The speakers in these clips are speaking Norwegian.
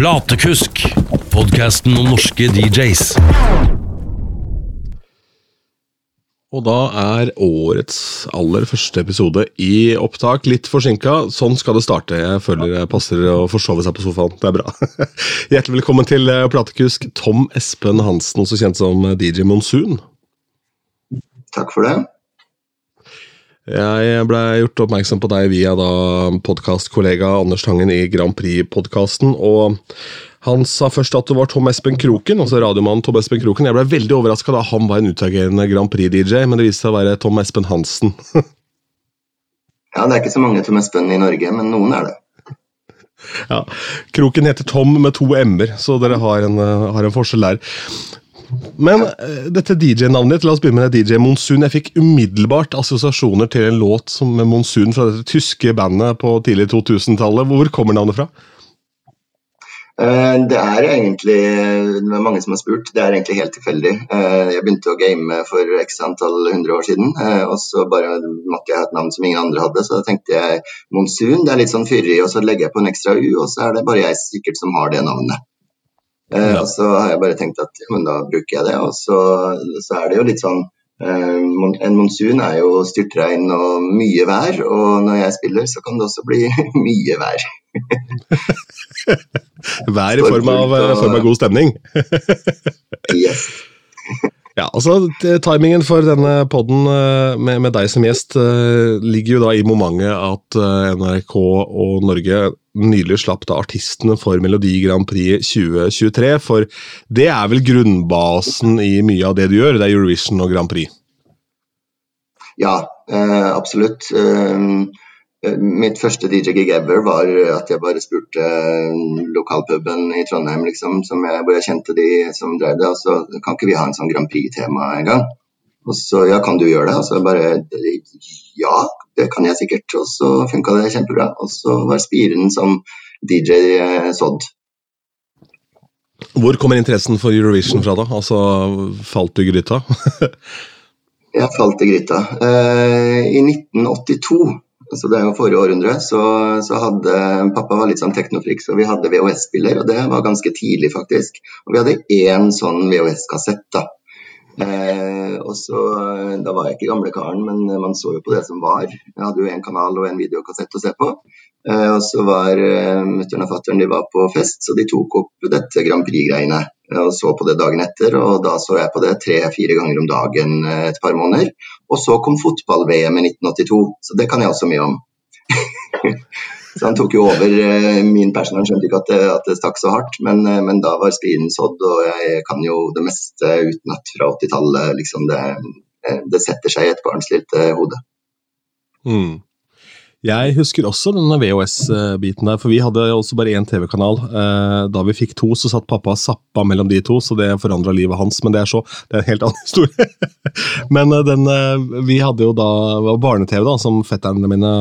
Platekusk, podkasten om norske DJs. Og da er årets aller første episode i opptak litt forsinka. Sånn skal det starte. Jeg føler det passer å forsove seg på sofaen. Det er bra. Hjertelig velkommen til eh, Platekusk, Tom Espen Hansen, også kjent som DJ Monsun. Takk for det. Jeg ble gjort oppmerksom på deg via da podkastkollega Anders Tangen i Grand Prix-podkasten. og han sa først at det var Tom Espen Kroken, altså radiomannen Tom Espen Kroken. Jeg ble veldig overraska da han var en utagerende Grand Prix-DJ, men det viste seg å være Tom Espen Hansen. ja, det er ikke så mange Tom Espen i Norge, men noen er det. Ja, Kroken heter Tom med to m-er, så dere har en, har en forskjell der. Men uh, dette DJ-navnet ditt, la oss begynne med DJ Monsun. Jeg fikk umiddelbart assosiasjoner til en låt som Monsun fra dette tyske bandet på tidlig 2000-tallet. Hvor kommer navnet fra? Eh, det er egentlig, det er mange som har spurt, det er egentlig helt tilfeldig. Eh, jeg begynte å game for x antall hundre år siden, eh, og så bare måtte jeg ha et navn som ingen andre hadde. Så da tenkte jeg Monsun, det er litt sånn fyrig, og så legger jeg på en ekstra U, og så er det bare jeg sikkert som har det navnet. Ja. Og så har jeg bare tenkt at ja, men da bruker jeg det, og så, så er det jo litt sånn en monsun er jo styrtregn og mye vær, og når jeg spiller, så kan det også bli mye vær. Vær i form av, form av god stemning. yes. Ja, altså Timingen for denne poden eh, med, med, deg som gjest eh, ligger jo da i momentet at NRK og Norge nylig slapp da artistene for Melodi Grand Prix 2023. For det er vel grunnbasen i mye av det du gjør, det er Eurovision og Grand Prix? Ja, absolutt. Eh, mitt første DJ-gig ever var at jeg bare spurte eh, lokalpuben i Trondheim liksom, jeg, hvor jeg kjente de som drev det. Og så kan ikke vi ha en sånn Grand Prix-tema en gang? Og så ja, kan du gjøre det? Og så bare ja, det kan jeg sikkert. Og så funka det kjempebra. Og så var spiren som DJ eh, sådd. Hvor kommer interessen for Eurovision fra, da? Altså, falt du i gryta? jeg falt i gryta. Eh, I 1982 så det jo forrige århundre, så, så, hadde pappa var litt sånn teknofrik, så vi hadde VHS-spiller, og det var ganske tidlig, faktisk. Og vi hadde én sånn VHS-kassett, da. Eh, og så, Da var jeg ikke gamle karen, men man så jo på det som var. Jeg hadde jo en kanal og en videokassett å se på. Eh, og så var eh, mutter'n og fatter'n på fest, så de tok opp dette Grand Prix-greiene og så på det dagen etter. og Da så jeg på det tre-fire ganger om dagen eh, et par måneder. Og så kom fotball-VM i 1982, så det kan jeg også mye om. så han tok jo over eh, min passion. Han skjønte ikke at det, at det stakk så hardt, men, eh, men da var spiren sådd, og jeg kan jo det meste utenat fra 80-tallet. Liksom det, det, setter seg i et barns lille hode. Mm. Jeg husker også denne VHS-biten der, for vi hadde også bare én TV-kanal. Eh, da vi fikk to, så satt pappa og zappa mellom de to, så det forandra livet hans. Men det er så, det er en helt annen historie. men eh, den, eh, vi hadde jo da barne-TV, da, som fetterne mine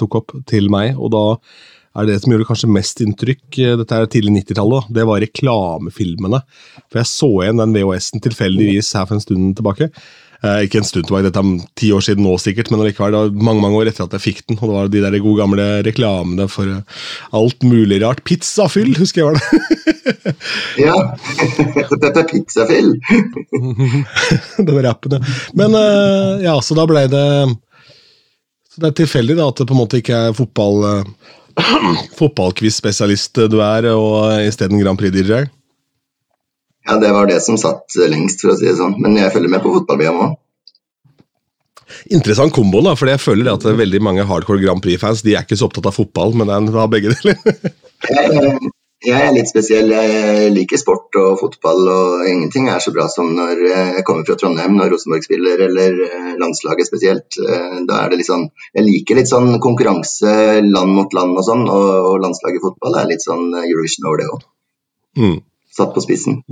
tok opp til meg. og da er det som gjorde kanskje mest inntrykk, dette er tidlig 90-tallet, det var reklamefilmene. For jeg så igjen den VHS-en tilfeldigvis her for en stund tilbake. Eh, ikke en stund tilbake, dette er ti år siden nå sikkert, men allikevel, det var mange mange år etter at jeg fikk den. Og det var de der gode gamle reklamene for eh, alt mulig rart. Pizzafyll, husker jeg var det. ja. Dette er pizzafyll. det var rappen, ja. Men eh, ja, så da ble det Så det er tilfeldig da, at det på en måte ikke er fotball fotballquiz-spesialist du er, og isteden Grand Prix-DJ? Ja, det var det som satt lengst, for å si det sånn. Men jeg følger med på fotball-VM òg. Interessant kombo, da, for jeg føler at veldig mange hardcore Grand Prix-fans de er ikke så opptatt av fotball, men det er begge deler. jeg er litt spesiell. Jeg liker sport og fotball, og ingenting er så bra som når jeg kommer fra Trondheim, når Rosenborg spiller, eller landslaget spesielt. Da er det litt sånn Jeg liker litt sånn konkurranse land mot land og sånn, og landslaget i fotball er litt sånn Eurovision over det òg. Mm. Satt på spissen.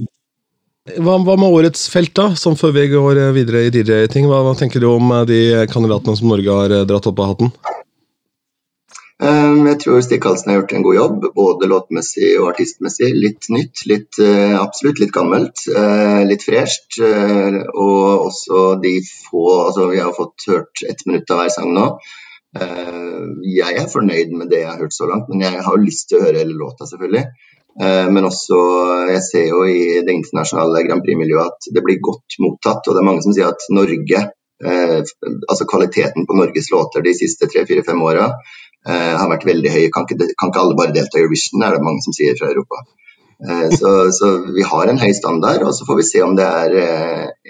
Hva, hva, med årets felt, da? Som før vi går videre i DJ-ting. Hva, hva, tenker du om eh, de kandidatene som Norge har eh, dratt opp av hatten? Um, jeg tror Stig Karlsen har gjort en god jobb, både låtmessig og artistmessig. Litt nytt, litt, uh, absolutt litt gammelt, uh, litt fresht. Uh, og også de få altså Vi har fått hørt ett minutt av hver sang nå. jeg er fornøyd med det jeg har hørt så langt, men jeg har lyst til å høre hele låta, selvfølgelig. Eh, men også, jeg ser jo i det internasjonale Grand Prix-miljøet at det blir godt mottatt. Og det er mange som sier at Norge, eh, altså kvaliteten på Norges låter de siste tre-fire-fem åra eh, har vært veldig høy. Kan ikke, kan ikke alle bare delta i Eurovision, er det mange som sier fra Europa. Så, så, vi har en høy standard, og så får vi se om det er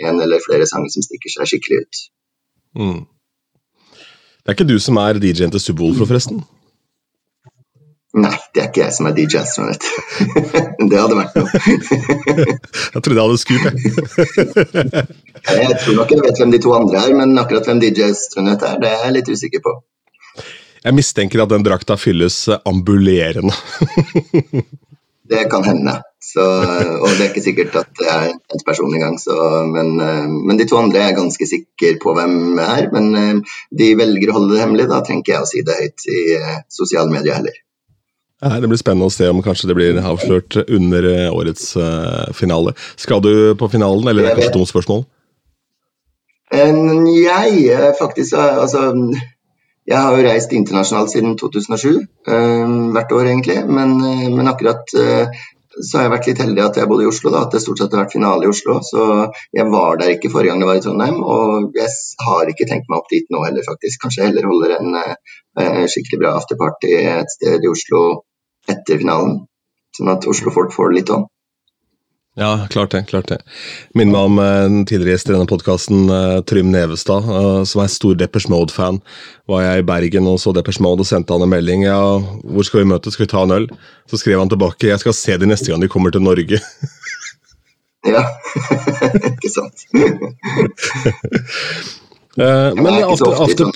en eller flere sanger som stikker seg skikkelig ut. Mm. Det er ikke du som er DJ-en til Subwoolfer, forresten? Nei, det er ikke jeg som er DJ Astronaut. det hadde vært noe. jeg trodde jeg hadde skup, jeg. jeg tror nok jeg vet hvem de to andre er, men akkurat hvem DJ Astronaut er, det er jeg litt usikker på. Jeg mistenker at den drakta fylles ambulerende. det kan hende. Så, og det er ikke sikkert at det er en person engang. Men, men de to andre er jeg ganske sikker på hvem er. Men de velger å holde det hemmelig. Da trenger jeg å si det høyt i sosiale medier heller. Ja, det blir spennende å se om kanskje det blir avslørt under eh, årets uh, finale. Skal du på finalen, eller er det kanskje dumt spørsmål? Jeg faktisk altså, Jeg har jo reist internasjonalt siden 2007, hvert år egentlig. Men, men akkurat så har jeg vært litt heldig at jeg bodde i Oslo, da, at det stort sett har vært finale i Oslo. Så jeg var der ikke forrige gang det var i Trondheim, og jeg har ikke tenkt meg opp dit nå heller, faktisk. Kanskje jeg heller holder en skikkelig bra afterparty et sted i Oslo etter finalen. Sånn at Oslo-folk får det litt om. Ja, klart det. klart det. Minner meg om eh, en tidligere gjest i denne podkasten, eh, Trym Nevestad, eh, som er stor Deppers Mode-fan. Var jeg i Bergen og så Deppers Mode og sendte han en melding. ja, 'Hvor skal vi møtes? Skal vi ta en øl?' Så skrev han tilbake 'Jeg skal se de neste gang de kommer til Norge'. ja, ikke sant. Men after, after,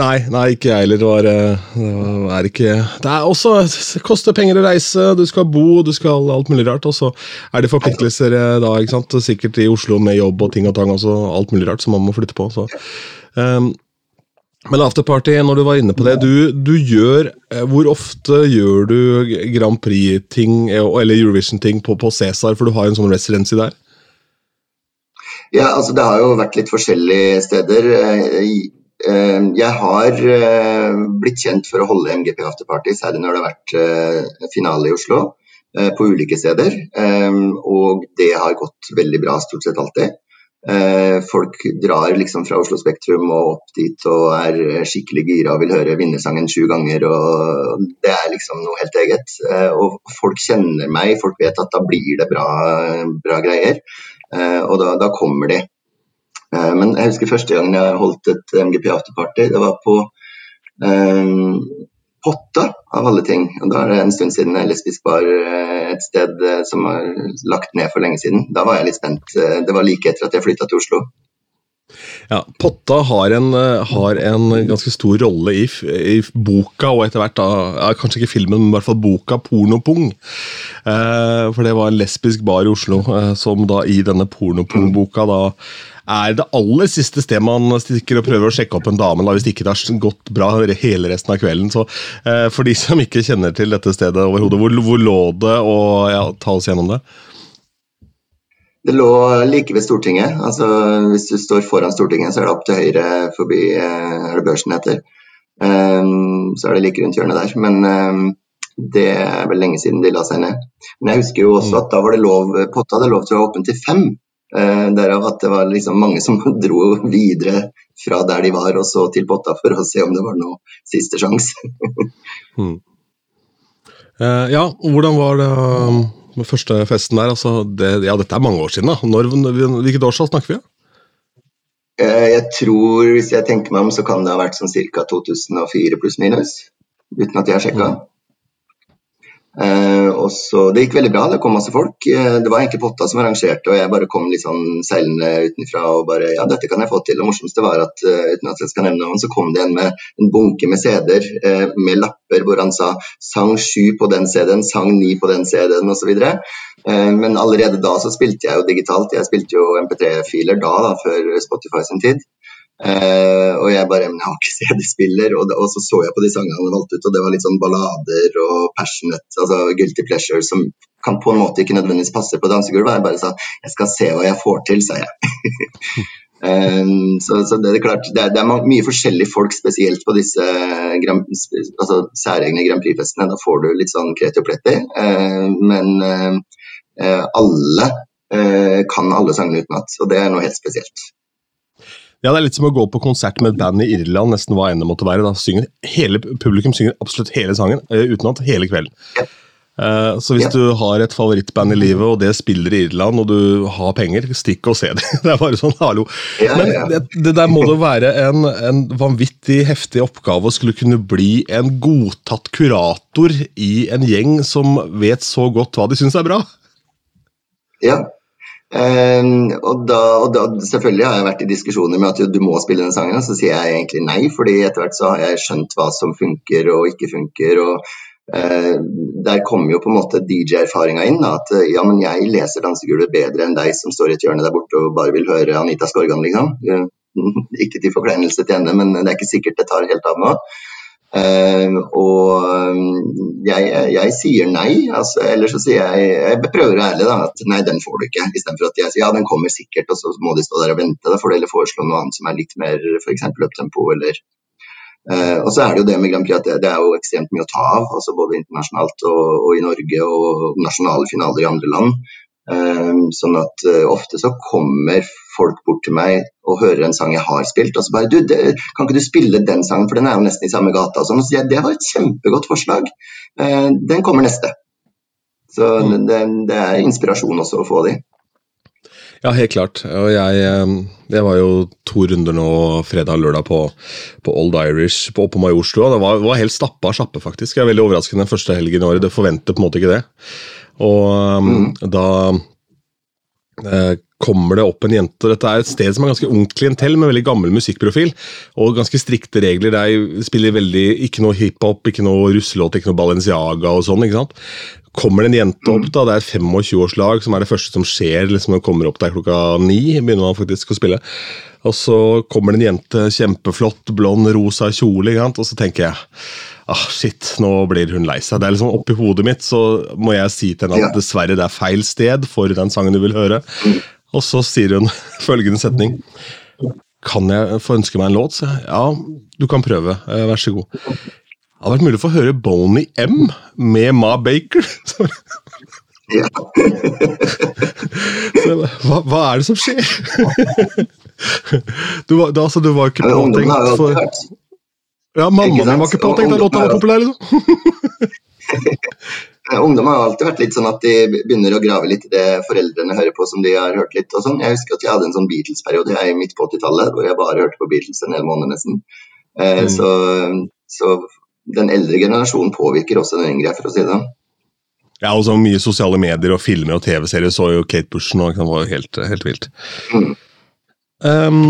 Nei, nei, ikke jeg heller. Det, var, eh, det er ikke Det er også det koster penger å reise, du skal bo, du skal alt mulig rart. Og så er det forpliktelser eh, da, ikke sant. Sikkert i Oslo med jobb og ting og tang også, alt mulig rart som man må flytte på. Så. Um, men afterparty, når du var inne på det, du, du gjør eh, Hvor ofte gjør du Grand Prix-ting eller Eurovision-ting på, på Cæsar, for du har en sånn residency der? Ja, altså Det har jo vært litt forskjellige steder. Eh, jeg har eh, blitt kjent for å holde MGP afterparty, særlig når det har vært eh, finale i Oslo. På ulike steder. Og det har gått veldig bra stort sett alltid. Folk drar liksom fra Oslo Spektrum og opp dit og er skikkelig gira og vil høre vinnersangen sju ganger. og Det er liksom noe helt eget. Og folk kjenner meg, folk vet at da blir det bra, bra greier. Og da, da kommer de. Eh, men jeg husker første gangen jeg holdt et MGP afterparty. Det var på um, Potta, av alle ting. Og Da er det en stund siden lesbisk bar eh, et sted som var lagt ned for lenge siden. Da var jeg litt spent. Det var like etter at jeg flytta til Oslo. Ja, Potta har en, har en ganske stor rolle i, i, boka, og etter hvert da, ja, kanskje ikke filmen, men i hvert fall boka 'Pornopung'. Eh, for det var en lesbisk bar i Oslo eh, som da i denne pornopung-boka da er det aller siste sted man stikker og prøver å sjekke opp en dame, da, hvis ikke det har gått bra hele resten av kvelden. Så eh, For de som ikke kjenner til dette stedet overhodet, hvor, hvor lå det, og ja, ta oss gjennom det? Det lå like ved Stortinget. altså Hvis du står foran Stortinget, så er det opp til høyre forbi eh, er det børsen heter. Um, så er det like rundt hjørnet der. Men um, det er vel lenge siden de la seg ned. Men jeg husker jo også mm. at da var det lov, potta hadde lov til å være åpen til fem. Uh, derav at det var liksom mange som dro videre fra der de var og så til potta for å se om det var noe siste sjanse. mm. uh, ja, hvordan var det um, med første festen der? Altså, det, ja, dette er mange år siden. da. Når, hvilket årstall snakker vi om? Uh, jeg tror, hvis jeg tenker meg om, så kan det ha vært sånn ca. 2004 pluss minus. Uten at jeg har sjekka. Mm. Eh, så, det gikk veldig bra, det kom masse folk. Eh, det var egentlig Potta som arrangerte, og jeg bare kom litt sånn seilende utenfra og bare ja, dette kan jeg få til. Det morsomste var at uh, uten at jeg skal nevne noen, så kom det en med en bunke med CD-er med lapper hvor han sa sang sju på den CD-en, sang ni på den CD-en osv. Men allerede da så spilte jeg jo digitalt. Jeg spilte jo MP3-filer da, da, før Spotify sin tid. Uh, og jeg bare Men jeg har ikke CD-spiller. Og, og, så så jeg på de sangene han valgte ut, og det var litt sånn ballader og passionate, altså guilty pleasure, som kan på en måte ikke nødvendigvis passe på dansegulvet. Jeg bare sa jeg skal se hva jeg får til, sa jeg. Um, så, så, det er klart, det er, det er mye forskjellige folk, spesielt på disse altså, særegne Grand Prix-festene. Da får du litt sånn kreti og pletti. Uh, men uh, alle kan alle sangene utenat, og det er noe helt spesielt. Ja, Det er litt som å gå på konsert med et band i Irland, nesten hva enn det måtte være. Da synger hele, Publikum synger absolutt hele sangen utenat hele kvelden. Ja. Eh, så hvis ja. du har et favorittband i livet, og det spiller i Irland, og du har penger, stikk og se det. Det er bare sånn, hallo. Ja, Men det, det, der må det være en, en, vanvittig heftig oppgave å skulle kunne bli en godtatt kurator i en gjeng som vet så godt hva de syns er bra. Ja. Um, og, da, og da, selvfølgelig har jeg vært i diskusjoner med at du må spille den sangen, så sier jeg egentlig nei, fordi etter hvert så har jeg skjønt hva som funker og ikke funker. og uh, der kommer jo på en måte DJ-erfaringa inn. At eh, ja, men jeg leser dansegulvet bedre enn deg som står i et hjørne der borte og bare vil høre Anita Skorgan, liksom. Ikke til forkleinelse til henne, men det er ikke sikkert det tar helt av nå. Uh, og jeg, jeg, sier nei, altså, eller så sier jeg Jeg prøver å ærlig da, at nei, den får du ikke. Istedenfor at jeg sier ja, den kommer sikkert, og så må de stå der og vente. Da får de heller foreslå noe annet som er litt mer f.eks. løptempo eller uh, og så er det jo det med Grand Prix at det, det, er jo ekstremt mye å ta av, altså både internasjonalt og, og, i Norge og nasjonale finaler i andre land. Uh, sånn at uh, ofte så kommer folk bort til meg og hører en sang jeg har spilt, og så bare du, det, kan ikke du spille den sangen, for den er jo nesten i samme gata. Og sånn, så jeg det var et kjempegodt forslag, Eh, den kommer neste. Så mm. det, det, er inspirasjon også å få de. Ja, helt klart. Og jeg jeg var jo to runder nå fredag og lørdag på, på, Old Irish på, på Majorstua. Det var, var helt stappa sjappe, faktisk. Jeg er veldig overraskende den første helgen i året. Det forventer på en måte ikke det. Og mm. da eh, kommer det opp en jente og Dette er et sted som er ganske ungt klientell med veldig gammel musikkprofil og ganske strikte regler. De spiller veldig, ikke noe hiphop, ikke noe russelåt, ikke noe Balenciaga og sånn. ikke sant? kommer det en jente opp, da, det er et 25-årslag som er det første som skjer liksom det kommer opp der klokka ni. begynner man faktisk å spille. Og så kommer det en jente, kjempeflott, blond, rosa kjole, og så tenker jeg ah, shit, nå blir hun lei seg. Det er liksom Oppi hodet mitt så må jeg si til henne at dessverre det er feil sted for den sangen du vil høre. Og så sier hun følgende setning. Kan jeg få ønske meg en låt? Så ja, du kan prøve. Eh, vær så god. Det hadde vært mulig å få høre Boney M med Ma Baker. Ja. hva, hva, er det som skjer? du, var, da, altså, du var ikke påtenkt for Ja, mammaen din var ikke påtenkt at låta var populær, liksom. Ungdom har alltid vært litt sånn at de begynner å grave litt i det foreldrene hører på som de har hørt litt. og sånn. Jeg husker at jeg hadde en sånn Beatles-periode jeg midt på 80-tallet hvor jeg bare hørte på Beatles en hel måned nesten. Eh, mm. så, så, den eldre generasjonen påvirker også den yngre, for å si det sånn. Ja, og så mye sosiale medier og filmer og TV-serier så jo Kate Bush nå. Det var jo helt, helt vilt. Mm. Um,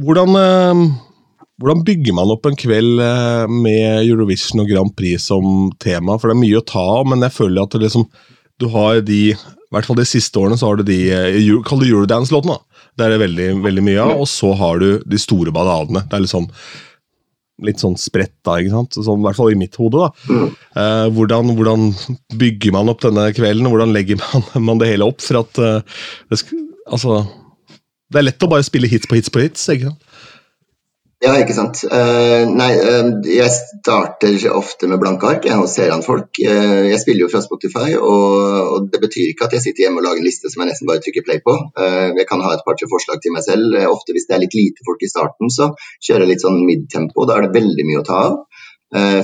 hvordan, uh, hvordan, bygger man opp en kveld uh, med Eurovision og Grand Prix som tema? For det er mye å ta av, men jeg føler at liksom, du har de i hvert fall de siste årene så har du de uh, Kall det Eurodance-låtene. Det er det veldig, veldig mye av. Og så har du de store balladene. Det er liksom litt sånn spredt, da, ikke sant? Sånn, I hvert fall i mitt hode. da. Mm. Eh, hvordan, hvordan, bygger man opp denne kvelden? Hvordan legger man, man det hele opp? For at eh, det, altså, det er lett å bare spille hits på hits på hits. ikke sant? Ja, ikke sant. Uh, nei, uh, jeg starter ofte med blanke ark jeg, og ser an folk. Uh, jeg spiller jo fra Spotify, og, og, det betyr ikke at jeg sitter hjemme og lager en liste som jeg nesten bare trykker play på. jeg kan ha et par-tre forslag til meg selv. ofte hvis det er litt lite folk i starten, så kjører jeg litt sånn mid-tempo. Da er det veldig mye å ta av.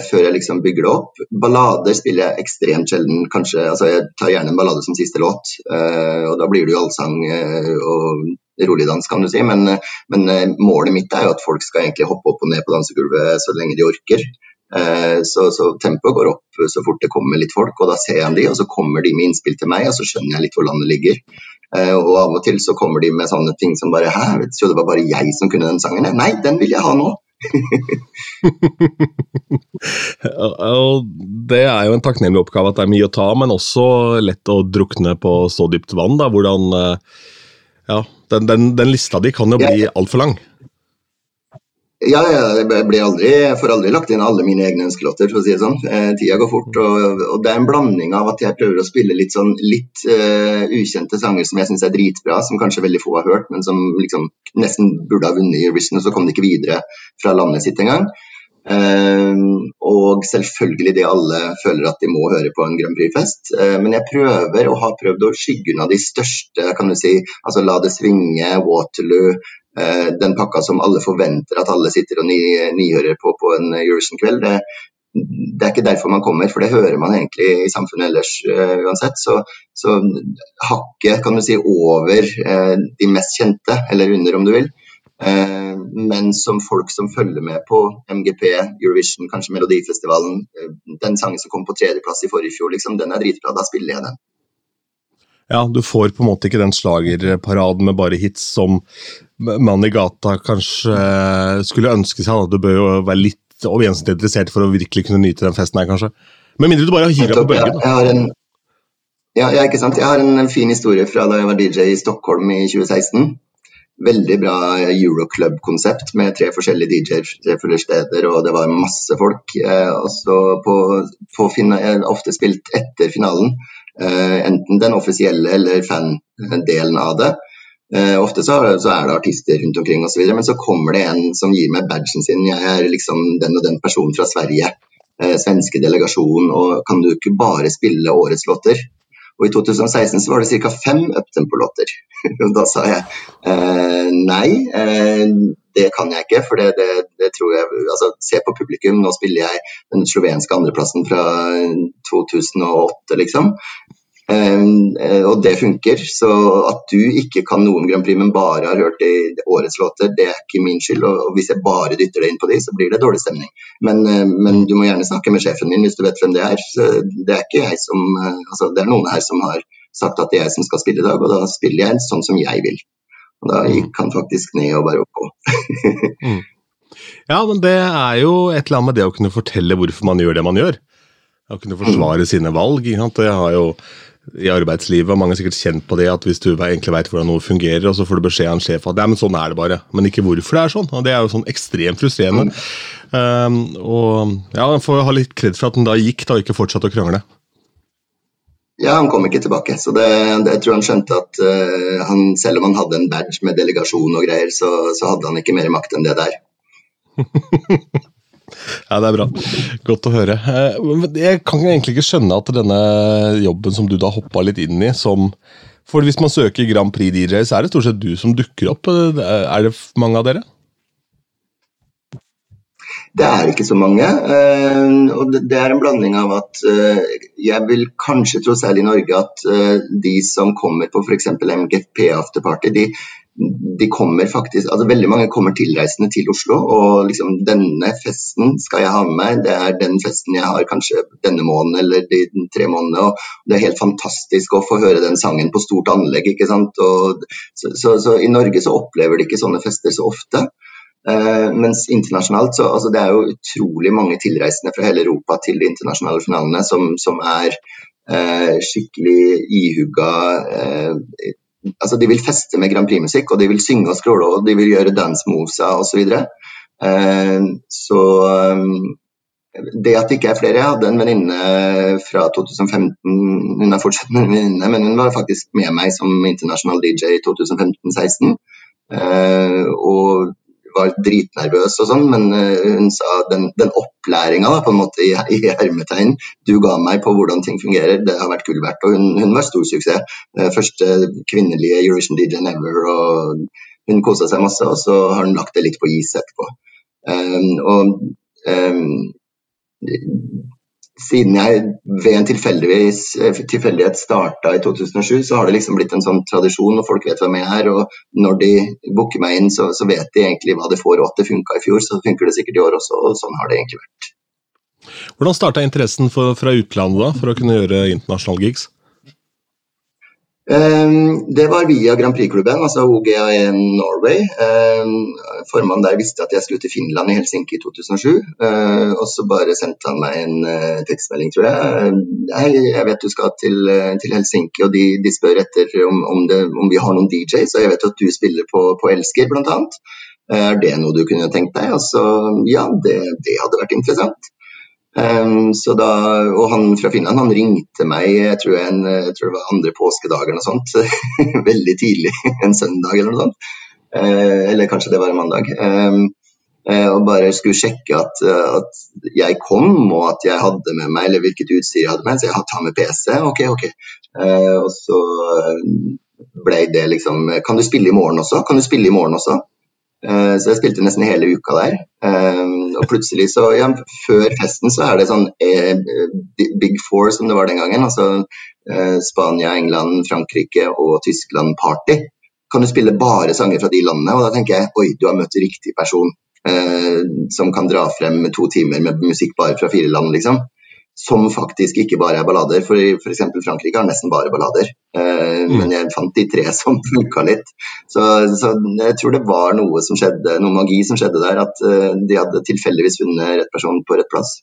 før jeg liksom bygger det opp. Ballader spiller jeg ekstremt sjelden. Kanskje, altså Jeg tar gjerne en ballade som siste låt, og da blir det jo allsang og rolig dans, kan du si. Men, men, eh, målet mitt er jo at folk skal egentlig hoppe opp og ned på dansegulvet så lenge de orker. Eh, så, så tempoet går opp så fort det kommer litt folk, og da ser jeg de, og så kommer de med innspill til meg, og så skjønner jeg litt hvor landet ligger. Eh, og av og til så kommer de med sånne ting som bare Hæ, vet du, det var bare jeg som kunne den sangen. Nei, den vil jeg ha nå. det er jo en takknemlig oppgave at det er mye å ta, men også lett å drukne på så dypt vann. da, Hvordan ja, den, den, den, lista di kan jo bli altfor lang. Ja, jeg aldri, får aldri lagt inn alle mine egne ønskelåter, for å si det sånn. Eh, tida går fort. Og, og, det er en blanding av at jeg prøver å spille litt sånn litt uh, ukjente sanger som jeg syns er dritbra, som kanskje veldig få har hørt, men som liksom nesten burde ha vunnet Eurovision, og så kom de ikke videre fra landet sitt engang. Uh, og selvfølgelig det alle føler at de må høre på en Grand Prix-fest. Uh, men jeg prøver, og har prøvd, å skygge unna de største, kan du si, altså La det svinge, Waterloo, Eh, den pakka som alle forventer at alle sitter og nyhører på på en Eurovision-kveld. Det, det, er ikke derfor man kommer, for det hører man egentlig i samfunnet ellers uh, uansett. Så, så hakket kan du si over uh, de mest kjente, eller under om du vil. Uh, men som folk som følger med på MGP, Eurovision, kanskje Melodifestivalen, den sangen som kom på tredjeplass i forrige fjor, liksom, den er dritbra. Da spiller jeg den. Ja, du får på en måte ikke den slagerparaden med bare hits som mann i gata kanskje eh, skulle ønske seg. Du bør jo være litt overjensentlig interessert for å virkelig kunne nyte den festen her, kanskje. Med mindre du bare hiver deg på bølgen. Ja, jeg, ja, ja, ikke sant? jeg har en fin historie fra da jeg var DJ i Stockholm i 2016. Veldig bra Euroclub-konsept med tre forskjellige DJ-er, tre forskjellige steder, og det var masse folk. Eh, og så på, på ofte spilt etter finalen. Eh, enten den offisielle eller fan-delen av det. Uh, ofte så, så, er det artister rundt omkring osv., men så kommer det en som gir meg badgen sin. Jeg er liksom den og den personen fra Sverige. Svenske delegasjon. Og kan du ikke bare spille årets låter? Og I 2016 så var det ca. fem uptempo-låter. da sa jeg uh, nei, det kan jeg ikke. For det, det, det, tror jeg altså, Se på publikum, nå spiller jeg den slovenske andreplassen fra 2008, liksom. Um, og det funker. Så at du ikke kan noen Grand Prix, men bare har hørt det i årets låter, det er ikke min skyld. Og hvis jeg bare dytter det inn på de, så blir det dårlig stemning. Men, uh, men du må gjerne snakke med sjefen din hvis du vet hvem det er. Så det er ikke jeg som uh, Altså, det er noen her som har sagt at det er jeg som skal spille i dag, og da spiller jeg sånn som jeg vil. Og da gikk han faktisk ned og bare oppå. mm. Ja, men det er jo et eller annet med det å kunne fortelle hvorfor man gjør det man gjør. Å kunne forsvare mm. sine valg. Jeg har jo i arbeidslivet, og mange har sikkert kjent på det, at hvis du egentlig vet hvordan noe fungerer, og så får du beskjed av en sjef at ja, men sånn er det bare, men ikke hvorfor det er sånn. og Det er jo sånn ekstremt frustrerende. Mm. Um, og ja, Han får ha litt kred for at han da gikk da, og ikke fortsatte å krangle. Ja, han kom ikke tilbake. så det, det, Jeg tror han skjønte at uh, han, selv om han hadde en badge med delegasjon og greier, så, så hadde han ikke mer makt enn det der. Ja, det er bra. Godt å høre. Eh, jeg kan egentlig ikke skjønne at denne jobben som du da hoppa litt inn i, som For hvis man søker Grand Prix DJ, så er det stort sett du som dukker opp. Eh, er det mange av dere? Det er ikke så mange. Eh, og det er en blanding av at jeg vil kanskje tro, særlig i Norge, at de som kommer på f.eks. MGP afterparty, de, de kommer faktisk, altså Veldig mange kommer tilreisende til Oslo. og liksom Denne festen skal jeg ha med meg. Det er den festen jeg har kanskje denne måneden eller de tre månedene. og Det er helt fantastisk å få høre den sangen på stort anlegg. ikke sant? Og, så, så, så, I Norge så opplever de ikke sånne fester så ofte. Uh, mens internasjonalt så altså det er jo utrolig mange tilreisende fra hele Europa til de internasjonale finalene som, som er uh, skikkelig ihugga uh, altså De vil feste med Grand Prix-musikk, og de vil synge og skråle, og de vil gjøre dance moves osv. Så, uh, så det at det ikke er flere Jeg hadde en venninne fra 2015, hun er fortsatt en venninne, men hun var faktisk med meg som internasjonal DJ i 2015-16. Uh, og var dritnervøs og sånn, men uh, hun sa den, den opplæringa på en måte i, i hermetegn du ga meg på hvordan ting fungerer, det har vært gull verdt. Og hun, hun, var stor suksess. Første kvinnelige Eurovision DJ Never, og Hun kosa seg masse, og så har hun lagt det litt på is etterpå. Um, og um, siden jeg ved en tilfeldighet starta i 2007, så har det liksom blitt en sånn tradisjon, og folk vet hvem jeg er. Og når de booker meg inn, så, så vet de egentlig hva de får, og at det funka i fjor. Så funker det sikkert i år også, og sånn har det egentlig vært. Hvordan starta interessen for, fra utlandet da, for å kunne gjøre internasjonale gigs? Ehm, det var via Grand Prix-klubben, altså OGA1 Norway. Ehm, formannen der visste at jeg skulle til Finland i Helsinki i 2007. Ehm, og så bare sendte han meg en eh, tekstmelding, tror jeg. Hei, jeg vet du skal til, eh, til Helsinki, og de, de spør etter om, om, det, om, vi har noen DJ, så jeg vet at du spiller på, på Elsker, blant annet. Er det noe du kunne tenkt deg? Altså, ja, det, det hadde vært interessant. Um, da, og han fra Finland han ringte meg jeg tror, en, jeg tror det var andre påskedag eller noe sånt. Veldig tidlig en søndag eller noe sånt. Uh, eller kanskje det var en mandag. Um, uh, og bare skulle sjekke at, uh, at, jeg kom og at jeg hadde med meg eller hvilket utstyr jeg hadde med. Så jeg tar med PC. Ok, ok. og så ble det liksom Kan du spille i morgen også? Kan du spille i morgen også? Eh, så jeg spilte nesten hele uka der. Eh, og plutselig så, ja, Før festen så er det sånn eh, Big Four som det var den gangen. altså Spania, England, Frankrike og Tyskland-party. Kan du spille bare sanger fra de landene? Og da tenker jeg oi, du har møtt riktig person. som kan dra frem to timer med musikk bare fra fire land, liksom som faktisk ikke bare er ballader. For f.eks. Frankrike har nesten bare ballader. Eh, mm. Men jeg fant de tre som funka litt. Så, så, jeg tror det var noe som skjedde, noe magi som skjedde der. At eh, de hadde tilfeldigvis funnet rett person på rett plass.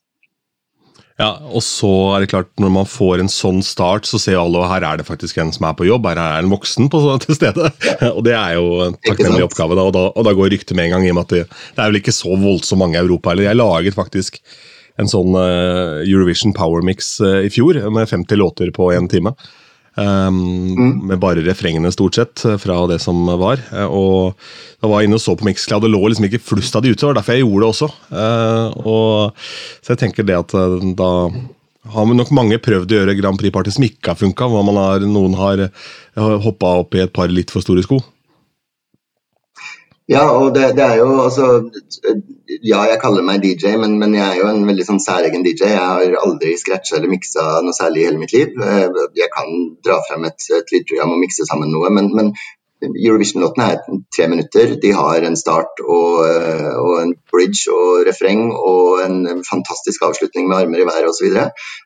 Ja, og så er det klart, når man får en sånn start, så ser alle at her er det faktisk en som er på jobb. Her er en voksen på, til stede. og det er jo en takknemlig oppgave. Da, og, da, og da går ryktet med en gang i og med at det, det er vel ikke så voldsomt mange i Europa heller. Jeg laget faktisk en sånn uh, Eurovision Power Mix uh, i fjor, med 50 låter på én time. Um, mm. Med bare refrengene, stort sett, eh, fra det som var. Uh, og Da var jeg inne og så på Mixcloud, det lå liksom ikke flust av de ute. Det var derfor jeg gjorde det også. og, så jeg tenker det at da har nok mange prøvd å gjøre Grand Prix-party som ikke har funka. Noen har hoppa opp i et par litt for store sko. Ja, og det, det, er jo altså Ja, jeg kaller meg DJ, men, men, jeg er jo en veldig sånn særegen DJ. Jeg har aldri scratcha eller miksa noe særlig i hele mitt liv. Eh, jeg kan dra frem et, et lydprogram og mikse sammen noe, men, men Eurovision-låtene er tre minutter. De har en start og, eh, og, en bridge og refreng og en fantastisk avslutning med armer i været osv.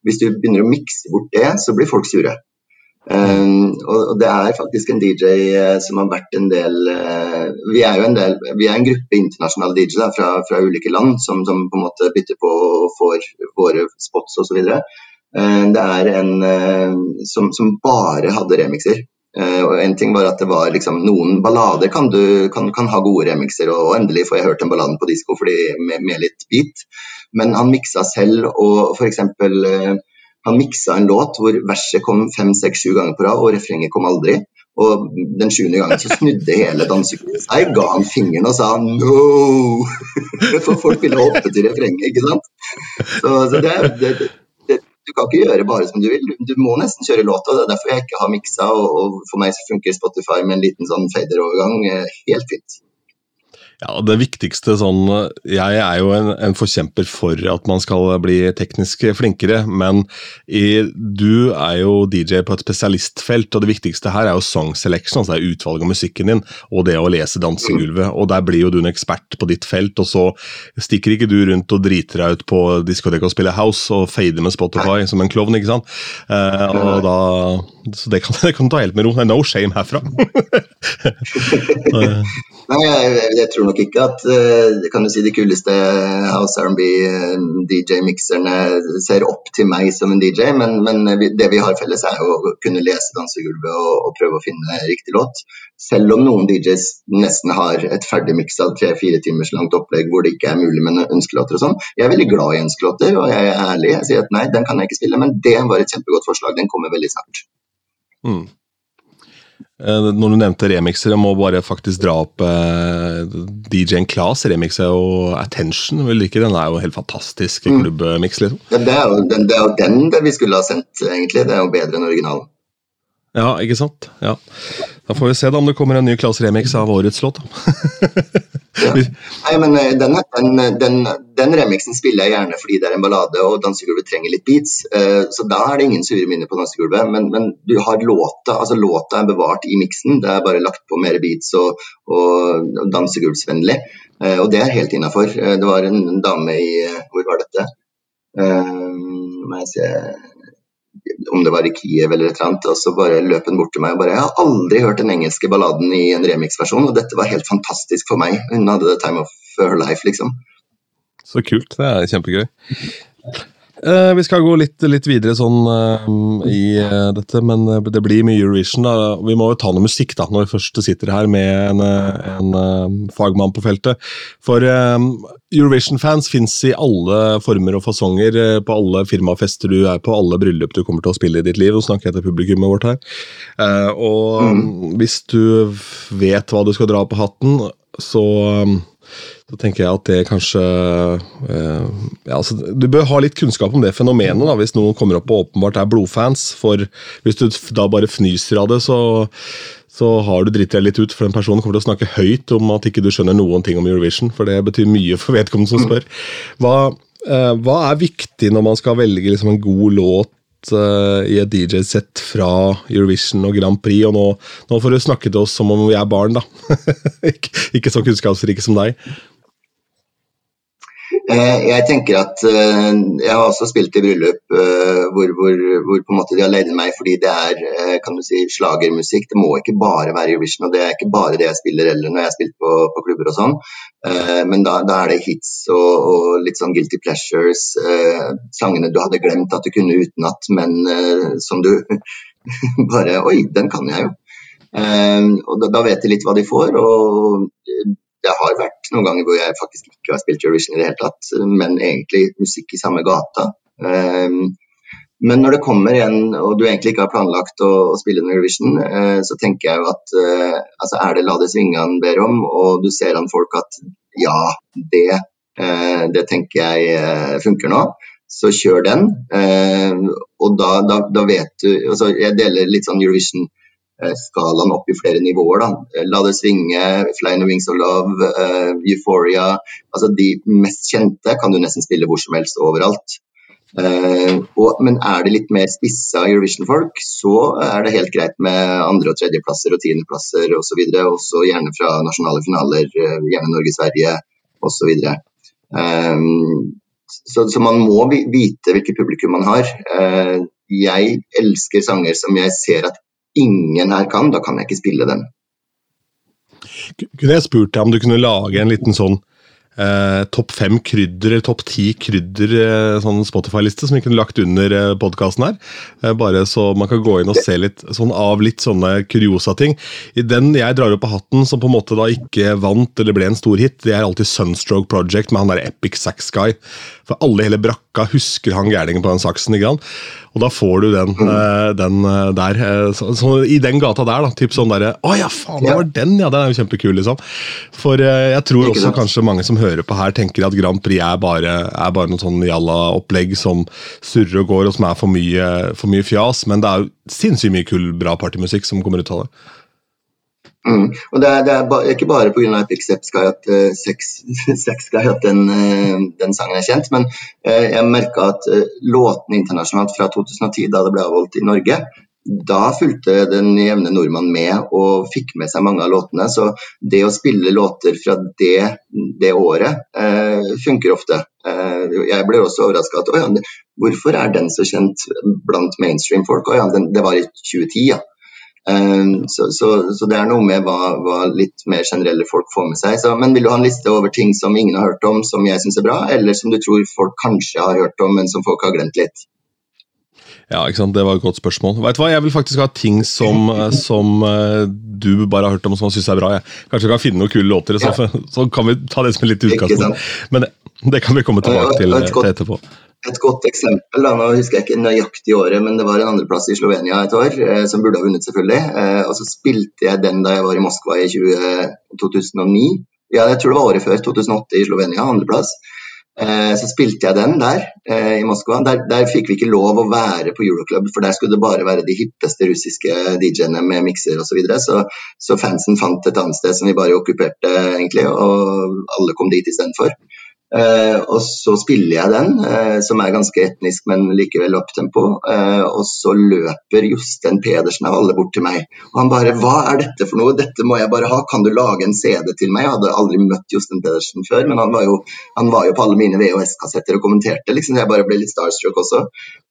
Hvis du begynner å mikse bort det, så blir folk sure. Um, og det er faktisk en DJ eh, som har vært en del uh, Vi er jo en del, vi er en gruppe internasjonale DJ fra, fra, ulike land som, som, på en måte bytter på og får våre spots osv. Uh, det er en uh, som, som, bare hadde remixer. Uh, og en ting var at det var liksom Noen ballader kan du kan, kan ha gode remixer, og, og, endelig får jeg hørt en ballade på disko med, med, litt beat. Men han miksa selv, og f.eks. Uh, han miksa en låt hvor verset kom fem, seks, sju ganger på rad, og refrenget kom aldri. Og den sjuende gangen så snudde hele dansekurven seg, ga han fingeren og sa 'no'. For folk ville hoppe til refrenget, ikke sant. Så, så det, det, det, du kan ikke gjøre bare som du vil, du må nesten kjøre låta. Det er derfor jeg ikke har miksa, og, og for meg så funker Spotify med en liten sånn fader-overgang eh, helt fint. Ja, Det viktigste sånn Jeg er jo en, en, forkjemper for at man skal bli teknisk flinkere, men i, du er jo DJ på et spesialistfelt, og det viktigste her er jo song selection, altså det er utvalg av musikken din, og det å lese dansegulvet. og Der blir jo du en ekspert på ditt felt, og så stikker ikke du rundt og driter deg ut på diskotek og spiller house og fader med Spotify som en klovn, ikke sant? Eh, og da, så det kan, det kan ta helt med ro. Det er no shame herfra. Nei, jeg, jeg, tror nok ikke at uh, kan du si, de kuleste House R&B uh, DJ-mikserne ser opp til meg som en DJ, men, men det vi har felles er å kunne lese dansegulvet og, og, prøve å finne riktig låt. Selv om noen DJs nesten har et ferdig miksa tre-fire timers langt opplegg hvor det ikke er mulig med ønskelåter og sånn. Jeg er veldig glad i ønskelåter, og jeg er ærlig. Jeg sier at nei, den kan jeg ikke spille, men det var et kjempegodt forslag. Den kommer veldig snart. Mm. Eh, når du nevnte remixer, jeg må bare faktisk dra opp eh, DJ-en Claes remixer og Attention. Vil ikke? Den er jo helt fantastisk klubbmiks, klubbmix. Liksom. Det, er jo, den, det er jo den vi skulle ha sendt, egentlig. Det er jo bedre enn originalen. Ja, ikke sant? Ja. Da får vi se da om det kommer en ny Claes remix av årets låt. ja. Nei, men eh, den, den, den, den, remixen spiller jeg gjerne fordi det er en ballade og dansegulvet trenger litt beats. Uh, så da er det ingen sure minner på dansegulvet. Men, men, du har låta altså låta er bevart i miksen. Det er bare lagt på mer beats og, og dansegulvsvennlig. Uh, og det er helt innafor. Det var en dame i Hvor var dette? må jeg se om det var i Kiev eller et eller annet, og så bare løp hun bort til meg og bare Jeg har aldri hørt den engelske balladen i en remix-versjon, og dette var helt fantastisk for meg. Hun hadde the time of her life, liksom. Så kult. Det er kjempegøy. Eh, vi skal gå litt, litt videre sånn eh, i eh, dette, men eh, det blir mye Eurovision. da. Vi må jo ta noe musikk da, når vi først sitter her med en, eh, en eh, fagmann på feltet. For Eurovision-fans fins i alle former og fasonger, på alle firmafester du er på, alle bryllup du kommer til å spille i ditt liv. Nå snakker jeg til publikummet vårt her. Og hvis du vet hva du skal dra på hatten, så så tenker jeg at det kanskje eh, ja, altså, Du bør ha litt kunnskap om det fenomenet, da, hvis noen kommer opp og åpenbart er blodfans. For hvis du da bare fnyser av det, så, så har du dritt deg litt ut. For den personen kommer til å snakke høyt om at ikke du skjønner noen ting om Eurovision. For det betyr mye for vedkommende som spør. Hva, eh, hva er viktig når man skal velge liksom, en god låt eh, i et DJ-sett fra Eurovision og Grand Prix? Og nå, nå får du snakke til oss som om vi er barn, da. ikke, ikke så kunnskapsrike som deg. Eh, Jeg tenker at eh, Jeg har også spilt i bryllup eh, hvor, hvor, hvor på en måte de har leid meg fordi det er kan du si, slagermusikk. Det må ikke bare være Eurovision, og det er ikke bare det jeg spiller eller når jeg har spilt på, på klubber og sånn. Men da, da er det hits og, og litt sånn guilty pleasures. Sangene du hadde glemt at du kunne utenat, men som du bare Oi, den kan jeg jo. Og da, da vet de litt hva de får. og det har vært noen ganger hvor jeg faktisk ikke har spilt Eurovision i det hele tatt, men egentlig musikk i samme gata. Um, men når det kommer en, og du egentlig ikke har planlagt å, å spille en Eurovision, eh, så tenker jeg jo at eh, altså er det La det svinge han ber om, og du ser an folk at ja, det, eh, det tenker jeg funker nå, så kjør den. Eh, og da, da, da vet du altså Jeg deler litt sånn Eurovision skalaen opp i flere nivåer. Da. Eh, La det svinge, Fly in the Wings of Love, uh, Euphoria. Altså de mest kjente kan du nesten spille hvor som helst overalt. Uh, og, men er det litt mer spissa Eurovision-folk, så er det helt greit med andre- og tredjeplasser og tiendeplasser osv. Også gjerne fra nasjonale finaler, eh, gjerne Norge-Sverige osv. Eh, så, så man må vite hvilket publikum man har. Eh, jeg elsker sanger som jeg ser at ingen her kan, da kan jeg ikke spille den. Kunne jeg spurt deg om du kunne lage en liten sånn eh, topp fem krydder eller topp ti krydder eh, sånn Spotify-liste som vi kunne lagt under eh, podkasten her? Eh, bare så man kan gå inn og se litt sånn av litt sånne kuriosa-ting. I den jeg drar opp av hatten som på en måte da ikke vant eller ble en stor hit, det er alltid Sunstroke Project med han der Epic Sax Guy. For alle i hele brakka husker han gærningen på den saksen. ikke sant? Og da får du den, eh, den eh, der. eh, Så, så I den gata der, da. Typ sånn derre Å ja, faen, det var den, ja! Den er jo kjempekul, liksom. For jeg tror også kanskje mange som hører på her, tenker at Grand Prix er bare, er bare noe sånn jalla-opplegg som surrer og går, og som er for mye, for mye fjas. Men det er jo sinnssykt mye kul, bra partymusikk som kommer ut av det. Mm. Og det er, det er ikke bare pga. Epic Sex Guy at, uh, sex, sex Guy at den, uh, den sangen er kjent, men uh, jeg merka at uh, låtene internasjonalt fra 2010, da det ble avholdt i Norge, da fulgte den jevne nordmann med og fikk med seg mange av låtene. Så det å spille låter fra det, det året eh, funker ofte. Eh, jeg ble også overraska at ja, hvorfor er den så kjent blant mainstream folk? Å ja, den, det var i 2010, ja. Um, så, så, så det er noe med hva, hva litt mer generelle folk får med seg. Så, men vil du ha en liste over ting som ingen har hørt om, som jeg syns er bra, eller som du tror folk kanskje har hørt om, men som folk har glemt litt? Ja, ikke sant? Det var et godt spørsmål. Vet du hva, Jeg vil faktisk ha ting som, eh, som eh, du bare har hørt om som syns er bra. Jeg. Kanskje vi kan finne noen kule låter, så, så kan vi ta det som litt Ikke utgangspunkt. Men det, det kan vi komme tilbake til, Ja, godt- til etterpå. Et godt eksempel, da, nå husker jeg ikke nøyaktig året, men det var en andreplass i Slovenia et år, eh, som burde ha vunnet, selvfølgelig. Eh, og så spilte jeg den da jeg var i Moskva i 20, 2009. Ja, jeg tror det var året før, 2008 i Slovenia, andreplass. Eh, så spilte jeg den der eh, i Moskva. Der, der fikk vi ikke lov å være på Euroclub, for der skulle det bare være de hippeste russiske DJ-ene med mikser osv. Så, videre. så Så fansen fant et annet sted som vi bare okkuperte, egentlig, og alle kom dit istedenfor. Eh, og så spiller jeg den, uh, som er ganske etnisk, men likevel opptempo. Uh, og så løper Jostein Pedersen av alle bort til meg. Og han bare 'Hva er dette for noe? Dette må jeg bare ha. Kan du lage en CD til meg?' Jeg hadde aldri møtt Jostein Pedersen før, men han var jo, han var jo på alle mine VHS-kassetter og kommenterte, liksom. Jeg bare ble litt starstruck også.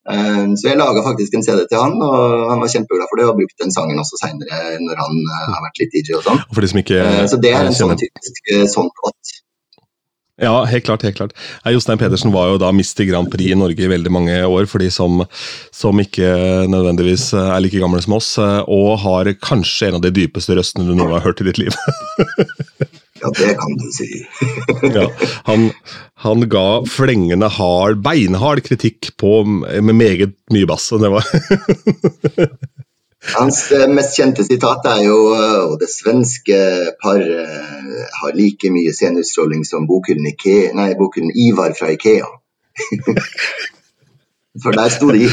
Uh, så jeg laga faktisk en CD til han, og han var kjempeglad for det, og brukte den sangen også seinere når han eh, har vært litt DJ og sånn. Eh, så det er en sånn typisk eh, sånn låt. Ja, helt klart. helt klart. Jostein Pedersen var jo da Mister Grand Prix i Norge i veldig mange år, for de som, som ikke nødvendigvis er like gamle som oss, og har kanskje en av de dypeste røstene du noen har hørt i ditt liv. ja, det kan du si. ja, han, han, ga flengende hard, beinhard kritikk på, med meget mye bass. og det var... Hans eh, mest kjente sitat er jo og det svenske par eh, har like mye sceneutstråling som bokhyllen, bokhyllen Ivar fra Ikea. For der sto de.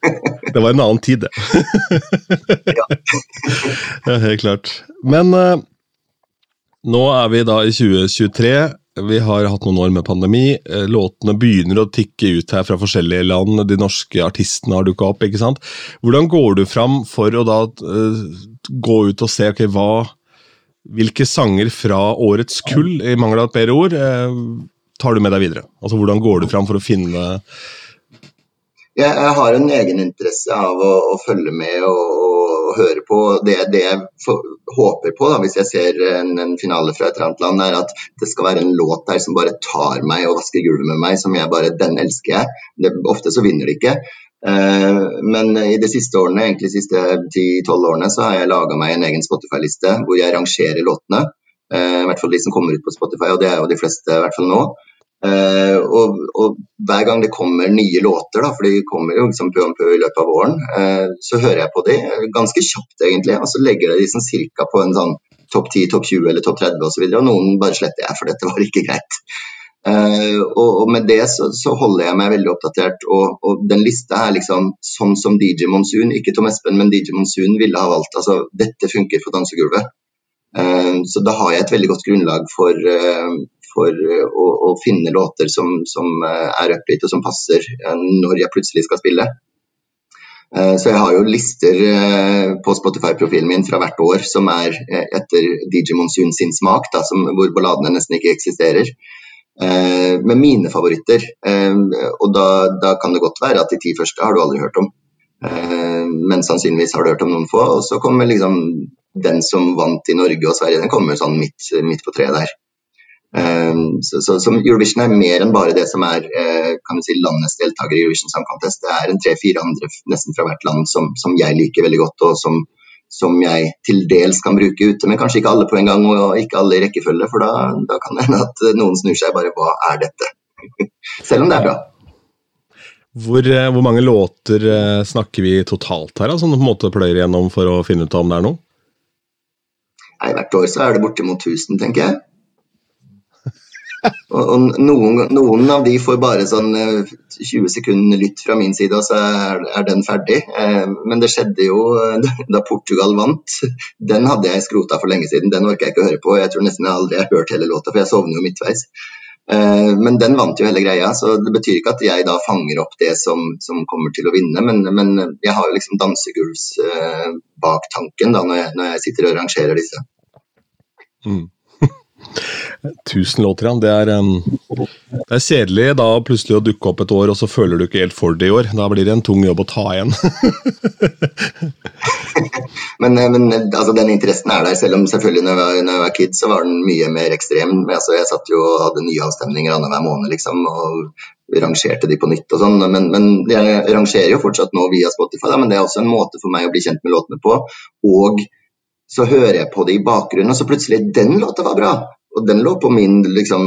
det var en annen tid, det. ja. ja. Helt klart. Men nå er vi da i 2023. Vi har hatt noen år med pandemi. Eh, låtene begynner å tikke ut her fra forskjellige land. De norske artistene har dukka opp. ikke sant? Hvordan går du fram for å da uh, gå ut og se ok, hva, hvilke sanger fra årets kull, i mangel av et bedre ord, uh, tar du med deg videre? Altså Hvordan går du fram for å finne jeg, jeg har en egeninteresse av å, å, følge med og, og høre på. Det, det jeg håper på da, hvis jeg ser en, en, finale fra et eller annet land, er at det skal være en låt der som bare tar meg og vasker gulvet med meg. som jeg bare, Den elsker jeg. Det, ofte så vinner de ikke. Uh, men i de siste årene, egentlig de siste 10-12 årene så har jeg laga meg en egen Spotify-liste hvor jeg rangerer låtene. Uh, I hvert fall de som kommer ut på Spotify, og det er jo de fleste i hvert fall nå. Uh, og, og, hver gang det kommer nye låter, da, for de kommer jo liksom pø om pø i løpet av våren, uh, så hører jeg på de ganske kjapt, egentlig. Og så legger jeg de sånn cirka på en sånn topp 10, topp 20 eller topp 30 osv. Og, og noen bare sletter jeg, for dette var ikke greit. Uh, og, og, med det så, så, holder jeg meg veldig oppdatert. Og, og, den lista er liksom sånn som DJ Monsoon, ikke Tom Espen, men DJ Monsoon ville ha valgt. Altså, dette funker for dansegulvet. Så da har jeg et veldig godt grunnlag for, for eh, å, å finne låter som, som eh, er upbeat og som passer eh, når jeg plutselig skal spille. Så jeg har jo lister på Spotify-profilen min fra hvert år som er etter DJ Monsoon sin smak, da, som, hvor balladene nesten ikke eksisterer. Med mine favoritter. Og da, da, kan det godt være at de ti første har du aldri hørt om. Men sannsynligvis har du hørt om noen få. Og så kommer liksom den som vant i Norge og Sverige, den kommer sånn midt, midt på treet der. Um, så, så, så, Eurovision er mer enn bare det som er uh, kan du si, landets deltaker i Eurovision Song Contest. Det er en tre-fire andre nesten fra hvert land som, som, jeg liker veldig godt, og som, som, jeg til dels kan bruke ute. Men kanskje ikke alle på en gang, og ikke alle i rekkefølge, for da, da kan det hende at noen snur seg bare Hva er dette? Selv om det er bra. Hvor, eh, hvor, mange låter snakker vi totalt her, som du på en måte pløyer gjennom for å finne ut om det er noe? Nei, Hvert år så er det bortimot 1000, tenker jeg. Og, noen, noen, av de får bare sånn 20 eh, sekunder lytt fra min side, og så er, er, den ferdig. Eh, men det skjedde jo da Portugal vant. Den hadde jeg skrota for lenge siden. Den orker jeg ikke å høre på. Jeg tror nesten jeg aldri har hørt hele låta, for jeg sovner jo midtveis. Eh, men den vant jo hele greia, så det betyr ikke at jeg da fanger opp det som, som kommer til å vinne. Men, men jeg har jo liksom dansegulvsbaktanken da når jeg, når jeg sitter og rangerer disse. Mm. Tusen låter, ja. Det er, um, det er kjedelig da plutselig å dukke opp et år, og så føler du ikke helt for det i år. Da blir det en tung jobb å ta igjen. men, eh, men altså, den interessen er der, selv om selvfølgelig når jeg når jeg var kid, så var den mye mer ekstrem. Altså, jeg satt jo og hadde nye avstemninger annenhver måned, liksom. og rangerte de på nytt og sånn. Men, men, jeg rangerer jo fortsatt nå via Spotify, da, men det er også en måte for meg å bli kjent med låtene på. Og så hører jeg på det i bakgrunnen, og så plutselig den låta var bra. Og den lå på min liksom,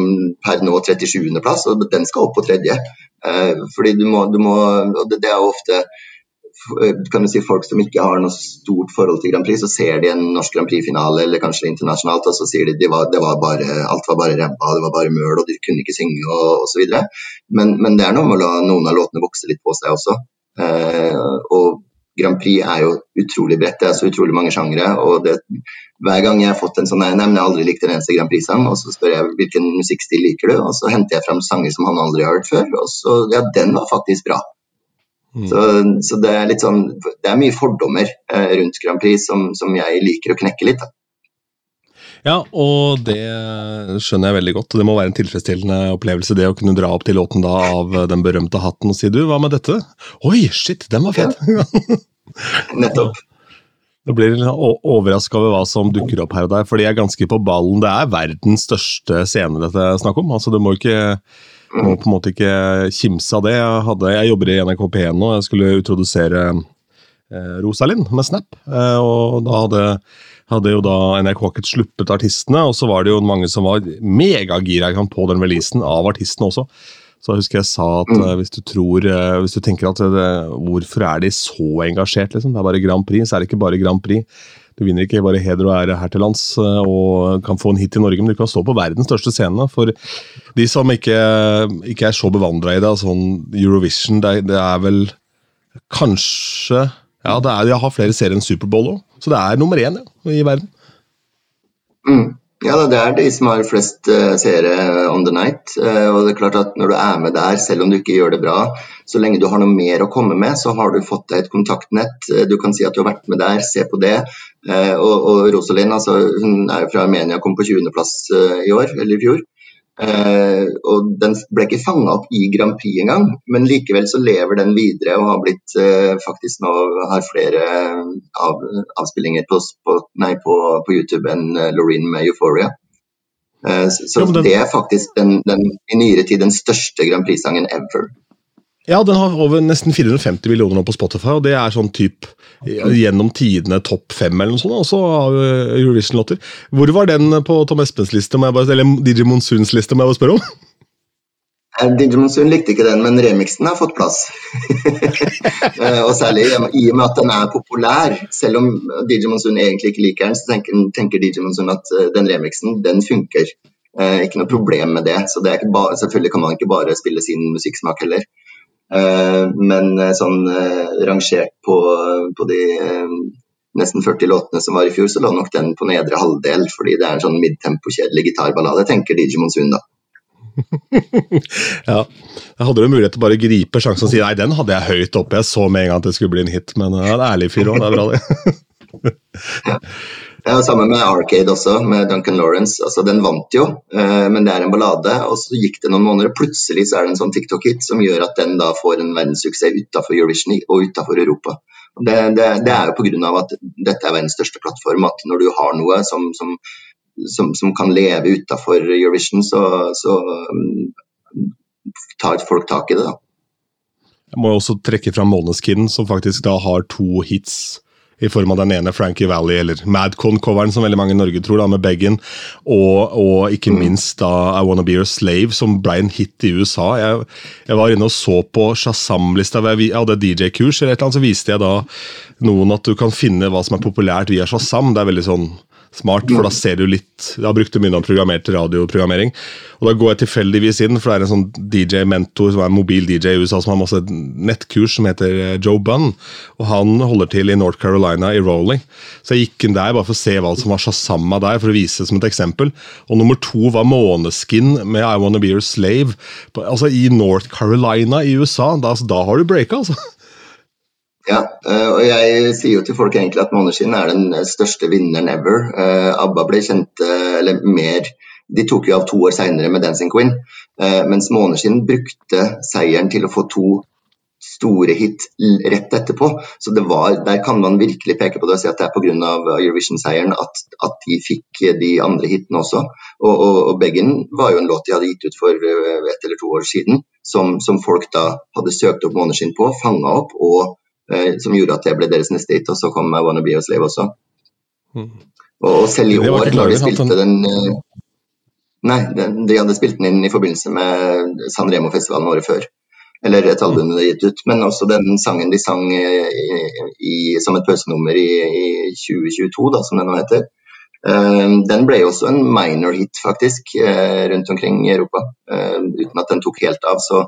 per nå 37.-plass, og den skal opp på tredje. Eh, fordi du må, du må og det, det, er jo ofte kan du si folk som ikke har noe stort forhold til Grand Prix, så ser de en norsk Grand Prix-finale eller kanskje internasjonalt, og så sier de at bare, alt var bare ræva, det var bare møl, og de kunne ikke synge og osv. Men, men det er noe med å la noen av låtene vokse litt på seg også. Eh, og Grand Prix er jo utrolig bredt, det er så utrolig mange sjangere. og det, Hver gang jeg har fått en sånn nei, men jeg har aldri likt en eneste Grand Prix-sang, og så spør jeg hvilken musikkstil liker du, og så henter jeg fram sanger som han aldri har hørt før, og så ja, den var faktisk bra. Mm. Så, så, det er litt sånn Det er mye fordommer eh, rundt Grand Prix som, som, jeg liker å knekke litt. da. Ja, og det skjønner jeg veldig godt. Det må være en tilfredsstillende opplevelse det å kunne dra opp til låten da av den berømte hatten og si du, hva med dette? Oi, shit, den var fet! Ja. Nettopp. Da blir overraska over hva som dukker opp her og der, for de er ganske på ballen. Det er verdens største scene dette er snakk om. altså Du må ikke må på en måte ikke kimse av det. Jeg, hadde, jeg jobber i NRK P1 nå, jeg skulle introdusere Rosalind med Snap. Eh, og da hadde, hadde jo da NRK ikke sluppet artistene, og så var det jo mange som var megagira på den releasen av artistene også. Så jeg husker jeg sa at mm. hvis du tror Hvis du tenker at det, hvorfor er de så engasjert, liksom? Det er bare Grand Prix, så er det ikke bare Grand Prix. Du vinner ikke bare heder og ære her til lands og kan få en hit i Norge, men du kan stå på verdens største scene. For de som ikke, ikke er så bevandra i det, sånn Eurovision, det, det, er vel kanskje Ja, det er, jeg har flere serier enn Superbowl òg, så det er nummer én ja, i verden. Mm. Ja, det er de som har flest uh, seere on the night. Uh, og det er klart at Når du er med der, selv om du ikke gjør det bra, så lenge du har noe mer å komme med, så har du fått deg et kontaktnett. Uh, du kan si at du har vært med der, se på det. og, og Rosalind altså, hun er fra Armenia, kom på 20.-plass i år, eller i fjor. Eh, og Den ble ikke fanga opp i Grand Prix engang, men likevel så lever den videre og har blitt uh, faktisk nå har flere av, avspillinger på, på, nei, på, på, YouTube enn uh, Loreen med Euphoria. Uh, så, så ja, den... det er faktisk den, den, i nyere tid den største Grand Prix-sangen ever. Ja, den har over nesten 450 millioner nå på Spotify, og det er sånn type gjennom tidene topp fem eller noe sånt, også av eh, Eurovision-låter. Hvor var den på Tom Espens liste, eller DJ Monsuns liste, må jeg bare spørre om? Eh, DJ Monsun likte ikke den, men remixen har fått plass. Eh, og særlig i og med at den er populær. Selv om DJ Monsun egentlig ikke liker den, så tenker, tenker DJ Monsun at den remixen, den funker. ikke noe problem med det. Så det bare, selvfølgelig kan man ikke bare spille sin musikksmak heller. Eh, men eh, sånn eh, rangert på, på de nesten 40 låtene som var i fjor, så lå nok den på nedre halvdel, fordi det er en sånn midtempo, kjedelig gitarballade, tenker DJ Monsun da. ja, Jeg hadde du mulighet til å bare gripe sjansen og si nei, den hadde jeg høyt oppe. Jeg så med en gang at det skulle bli en hit, men ja, det er ærlig fyr òg, det er bra, det. ja. Samme med Arcade også, med Duncan Lawrence. Altså, Den vant jo, eh, men det er en ballade. og Så gikk det noen måneder, plutselig så er det en sånn TikTok-hit som gjør at den da får en verdenssuksess utenfor Eurovision og utenfor Europa. Det, det, det, er jo pga. at dette er verdens største plattform. At når du har noe som, som, som, som kan leve utenfor Eurovision, så, så tar folk tak i det. da. Jeg må også trekke fram Måneskin, som faktisk da har to hits i form av den ene Frankie Valley, eller Madcon-coveren, som veldig mange i Norge tror, da, med Beggen. Og, og, ikke minst da I Wanna Be Your Slave, som ble en hit i USA. Jeg, jeg var inne og så på Shazam-lista, jeg hadde DJ-kurs, eller et eller annet, så viste jeg da noen at du kan finne hva som er populært via Shazam. Det er veldig sånn smart, for da ser du litt Jeg har brukt mye av programmert radioprogrammering. Og da går jeg tilfeldigvis inn, for det er en sånn DJ-mentor som er en mobil DJ i USA som har masse nettkurs som heter eh, Joe Bunn. Og han holder til i North Carolina, i Rowley. Så jeg gikk inn der bare for å se hva som var Shazama der, for å vise det som et eksempel. Og nummer to var Måneskin med I Wanna Be Your Slave. Altså i North Carolina i USA. Da, altså, da har du breaka, altså. Ja, eh, og jeg sier jo til folk egentlig at Måneskinn er den største vinneren ever. Eh, ABBA ble kjent, eller mer De tok jo av to år seinere med 'Dancing Queen', eh, mens Måneskinn brukte seieren til å få to store hit rett etterpå. Så det var, der kan man virkelig peke på det og si at det er pga. Eurovision-seieren at, at, de fikk de andre hitene også. Og, og, og Beggen var jo en låt de hadde gitt ut for ett eller to år siden, som, som folk da hadde søkt opp Måneskinn på, fanga opp og Eh, som gjorde at jeg ble deres neste hit. Og så kom I Wanna Be A Slave også. Mm. Og selv i år, når de spilte den eh, Nei, de hadde spilt den inn i forbindelse med San Remo-festivalen året før. Eller et album de gitt ut. Men også den sangen de sang eh, i, i, som et pausenummer i, i, 2022, da, som det nå heter. Uh, den ble også en minor hit, faktisk, uh, rundt omkring i Europa. Uh, uten at den tok helt av. Så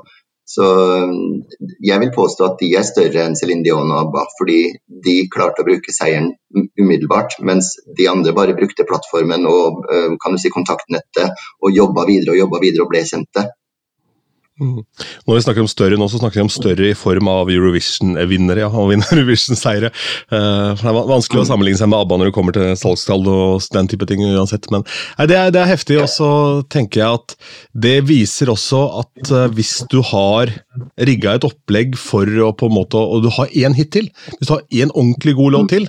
så um, jeg vil påstå at de er større enn Céline Dion og ABBA, fordi de klarte å bruke seieren umiddelbart, mens de andre bare brukte plattformen og kan du si, kontaktnettet og jobba videre og jobba videre og ble kjente. Mm. Når vi snakker om større nå, så snakker vi om større i form av Eurovision-vinnere ja, og Eurovision-seire. Uh, det er vanskelig å sammenligne seg med ABBA når det kommer til salgstall og den type ting uansett, men nei, det, er, det, er, heftig. Og så tenker jeg at det viser også at uh, hvis du har rigga et opplegg for å på en måte, og du har én hit til, hvis du har én ordentlig god låt til,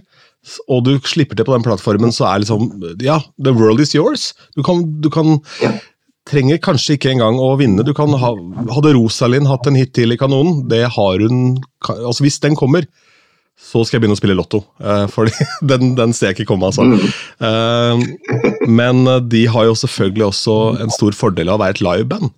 og du slipper til på den plattformen, så er liksom Ja, the world is yours. Du kan, du kan. Trenger kanskje ikke engang å vinne. Du kan ha, hadde Rosalind hatt en hit til i kanonen, det har hun Altså Hvis den kommer, så skal jeg begynne å spille Lotto. Uh, for den, den ser jeg ikke komme, altså. Uh, men eh, de har jo selvfølgelig også en stor fordel av å være et liveband.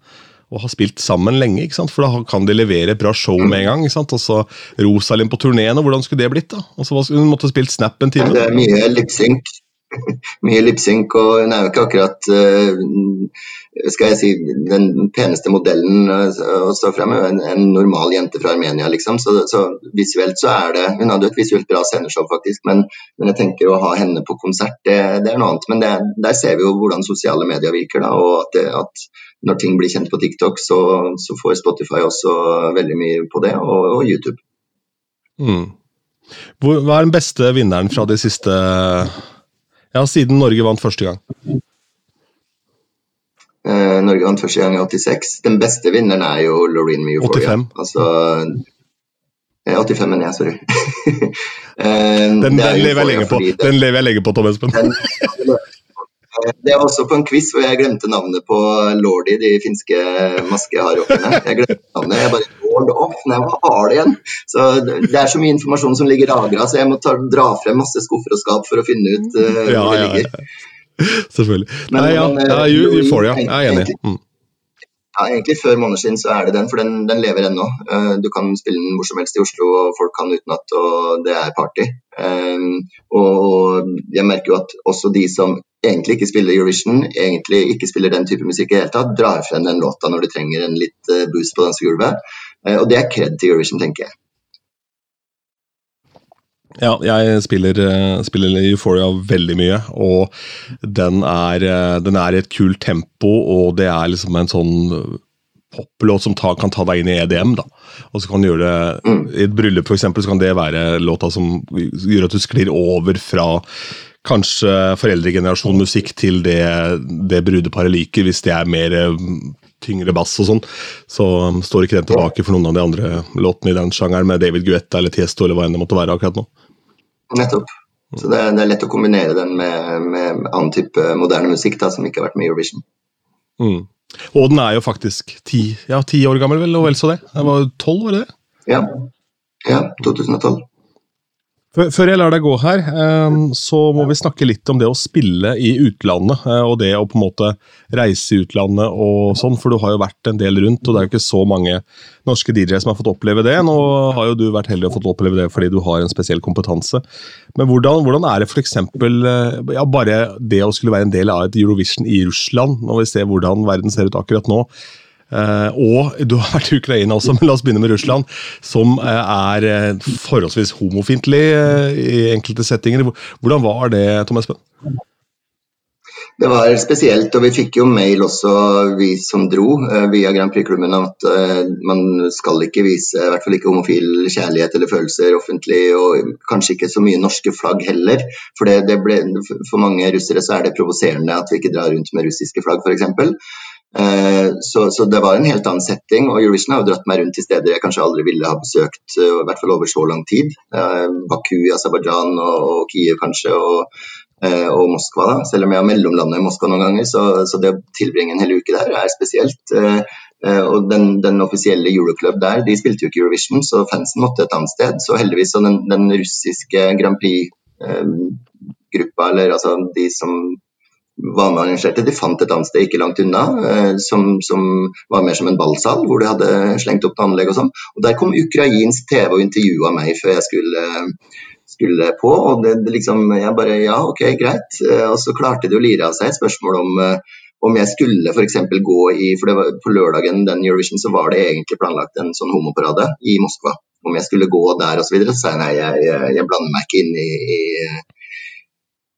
Og har spilt sammen lenge, ikke sant? for da kan de levere et bra show med en gang. ikke sant? Og så Rosalind på turneene, hvordan skulle det blitt? da? Og så Hun måtte spilt Snap en time. Det er mye lipsynk. mye lipsynk, og hun er jo ikke akkurat eh, skal jeg si, den peneste modellen eh, å stå frem med. En, en normal jente fra Armenia, liksom. Så, så visuelt så er det Hun hadde et visuelt bra sceneshow, faktisk, men, men jeg tenker å ha henne på konsert, det, det er noe annet. Men det, der ser vi jo hvordan sosiale medier virker, da, og at, det, at når ting blir kjent på TikTok, så, så får Spotify også veldig mye på det, og, og YouTube. Mm. Hva er den beste vinneren fra de siste Ja, siden Norge vant første gang? Eh, Norge vant første gang i 86. Den beste vinneren er jo Loreen med Euphoria. 85. Altså, eh, 85, mener jeg, sorry. Eh, Den, den er lever jeg på, det- Den lever jeg lenge på, Tom Espen. den- Det var også på en quiz hvor jeg glemte navnet på Lordi, de finske maskehardrockerne. Jeg glemte navnet. Jeg bare Lord off, nei, hva var det igjen? Så Det er så mye informasjon som ligger lagra, så jeg må ta, dra frem masse skuffer og skap for å finne ut uh, Ja, hvor det ja, ligger. ja. Selvfølgelig. Men- Nei, ja, men, ja, eh, Euphoria. Jeg er enig. Mm. Ja, egentlig Før måneder siden så er det den, for den, den lever ennå. Eh, Du kan spille den hvor som helst i Oslo, og folk kan utenat, og det er party. Eh, Og jeg merker jo at også de som egentlig ikke spiller Eurovision, egentlig ikke spiller den type musikk i det hele tatt, drar frem den låta når de trenger en litt boost på dansegulvet. Og det er kred til Eurovision, tenker jeg. Ja, jeg spiller, eh, spiller Euphoria veldig mye, og den er, eh, den er i et kult tempo, og det er liksom en sånn poplåt som ta, kan ta deg inn i EDM, da. Og så kan du gjøre det Mm. i et bryllup, for eksempel, så kan det være låta som gjør at du sklir over fra kanskje foreldregenerasjonmusikk til det, det brudeparet liker, hvis det er mer eh, tyngre bass og sånn. Så um, står ikke den tilbake for noen av de andre låtene i den sjangeren, med David Guetta eller Tiesto eller hva enn det måtte være akkurat nå. Nettopp. Så det er, det er lett å kombinere den med, med annen type moderne musikk da, som ikke har vært med i Eurovision. Mm. Og den er jo faktisk ti, ja, ti år gammel, vel, og vel så det. Den var tolv, var det det? Ja. ja 2012. Før jeg lar deg gå her, eh, så må vi snakke litt om det å spille i utlandet. eh, Og det å på en måte reise i utlandet og sånn, for du har jo vært en del rundt, og det er jo ikke så mange norske DJ-er som har fått oppleve det. Nå har jo du vært heldig og fått oppleve det fordi du har en spesiell kompetanse. Men hvordan, hvordan er det f.eks. Ja, bare det å skulle være en del av et Eurovision i Russland, når vi ser hvordan verden ser ut akkurat nå. Eh, og du har vært i Ukraina også, men la oss begynne med Russland, som eh, er eh, forholdsvis homofiendtlig i enkelte settinger. Hvordan var det, Tom Espen? Det var spesielt, og vi fikk jo mail også, vi som dro via Grand Prix-klubben, at man skal ikke vise i hvert fall ikke homofil kjærlighet eller følelser offentlig, og kanskje ikke så mye norske flagg heller. For, det, det ble, for mange russere så er det provoserende at vi ikke drar rundt med russiske flagg, f.eks. Eh, så, så det var en helt annen setting, og Eurovision har jo dratt meg rundt til steder jeg kanskje aldri ville ha besøkt, eh, i hvert fall over så lang tid. Eh, Baku i Aserbajdsjan og, og Kiev kanskje. og og Moskva. da, Selv om jeg har mellomlandet i Moskva noen ganger, så, så det å tilbringe en hel uke der er spesielt. Og den, den offisielle Euroclub der, de spilte jo ikke Eurovision, så fansen måtte et annet sted. Så heldigvis så den, den russiske Grand Prix-gruppa, eller altså de som var med og arrangerte, de fant et annet sted ikke langt unna, eh, som, som var mer som en ballsal, hvor de hadde slengt opp noe anlegg og sånn. Og Der kom ukrainsk TV og intervjua meg før jeg skulle skulle på, og det, det liksom, jeg bare ja, ok, greit. Eh, Og så klarte de å lire av seg et spørsmål om, eh, om jeg skulle f.eks. gå i For var, på lørdagen den Eurovision så var det egentlig planlagt en sånn homoparade i Moskva. Om jeg skulle gå der osv. Så, videre, så sa jeg nei, jeg, jeg, jeg blander meg ikke inn i, i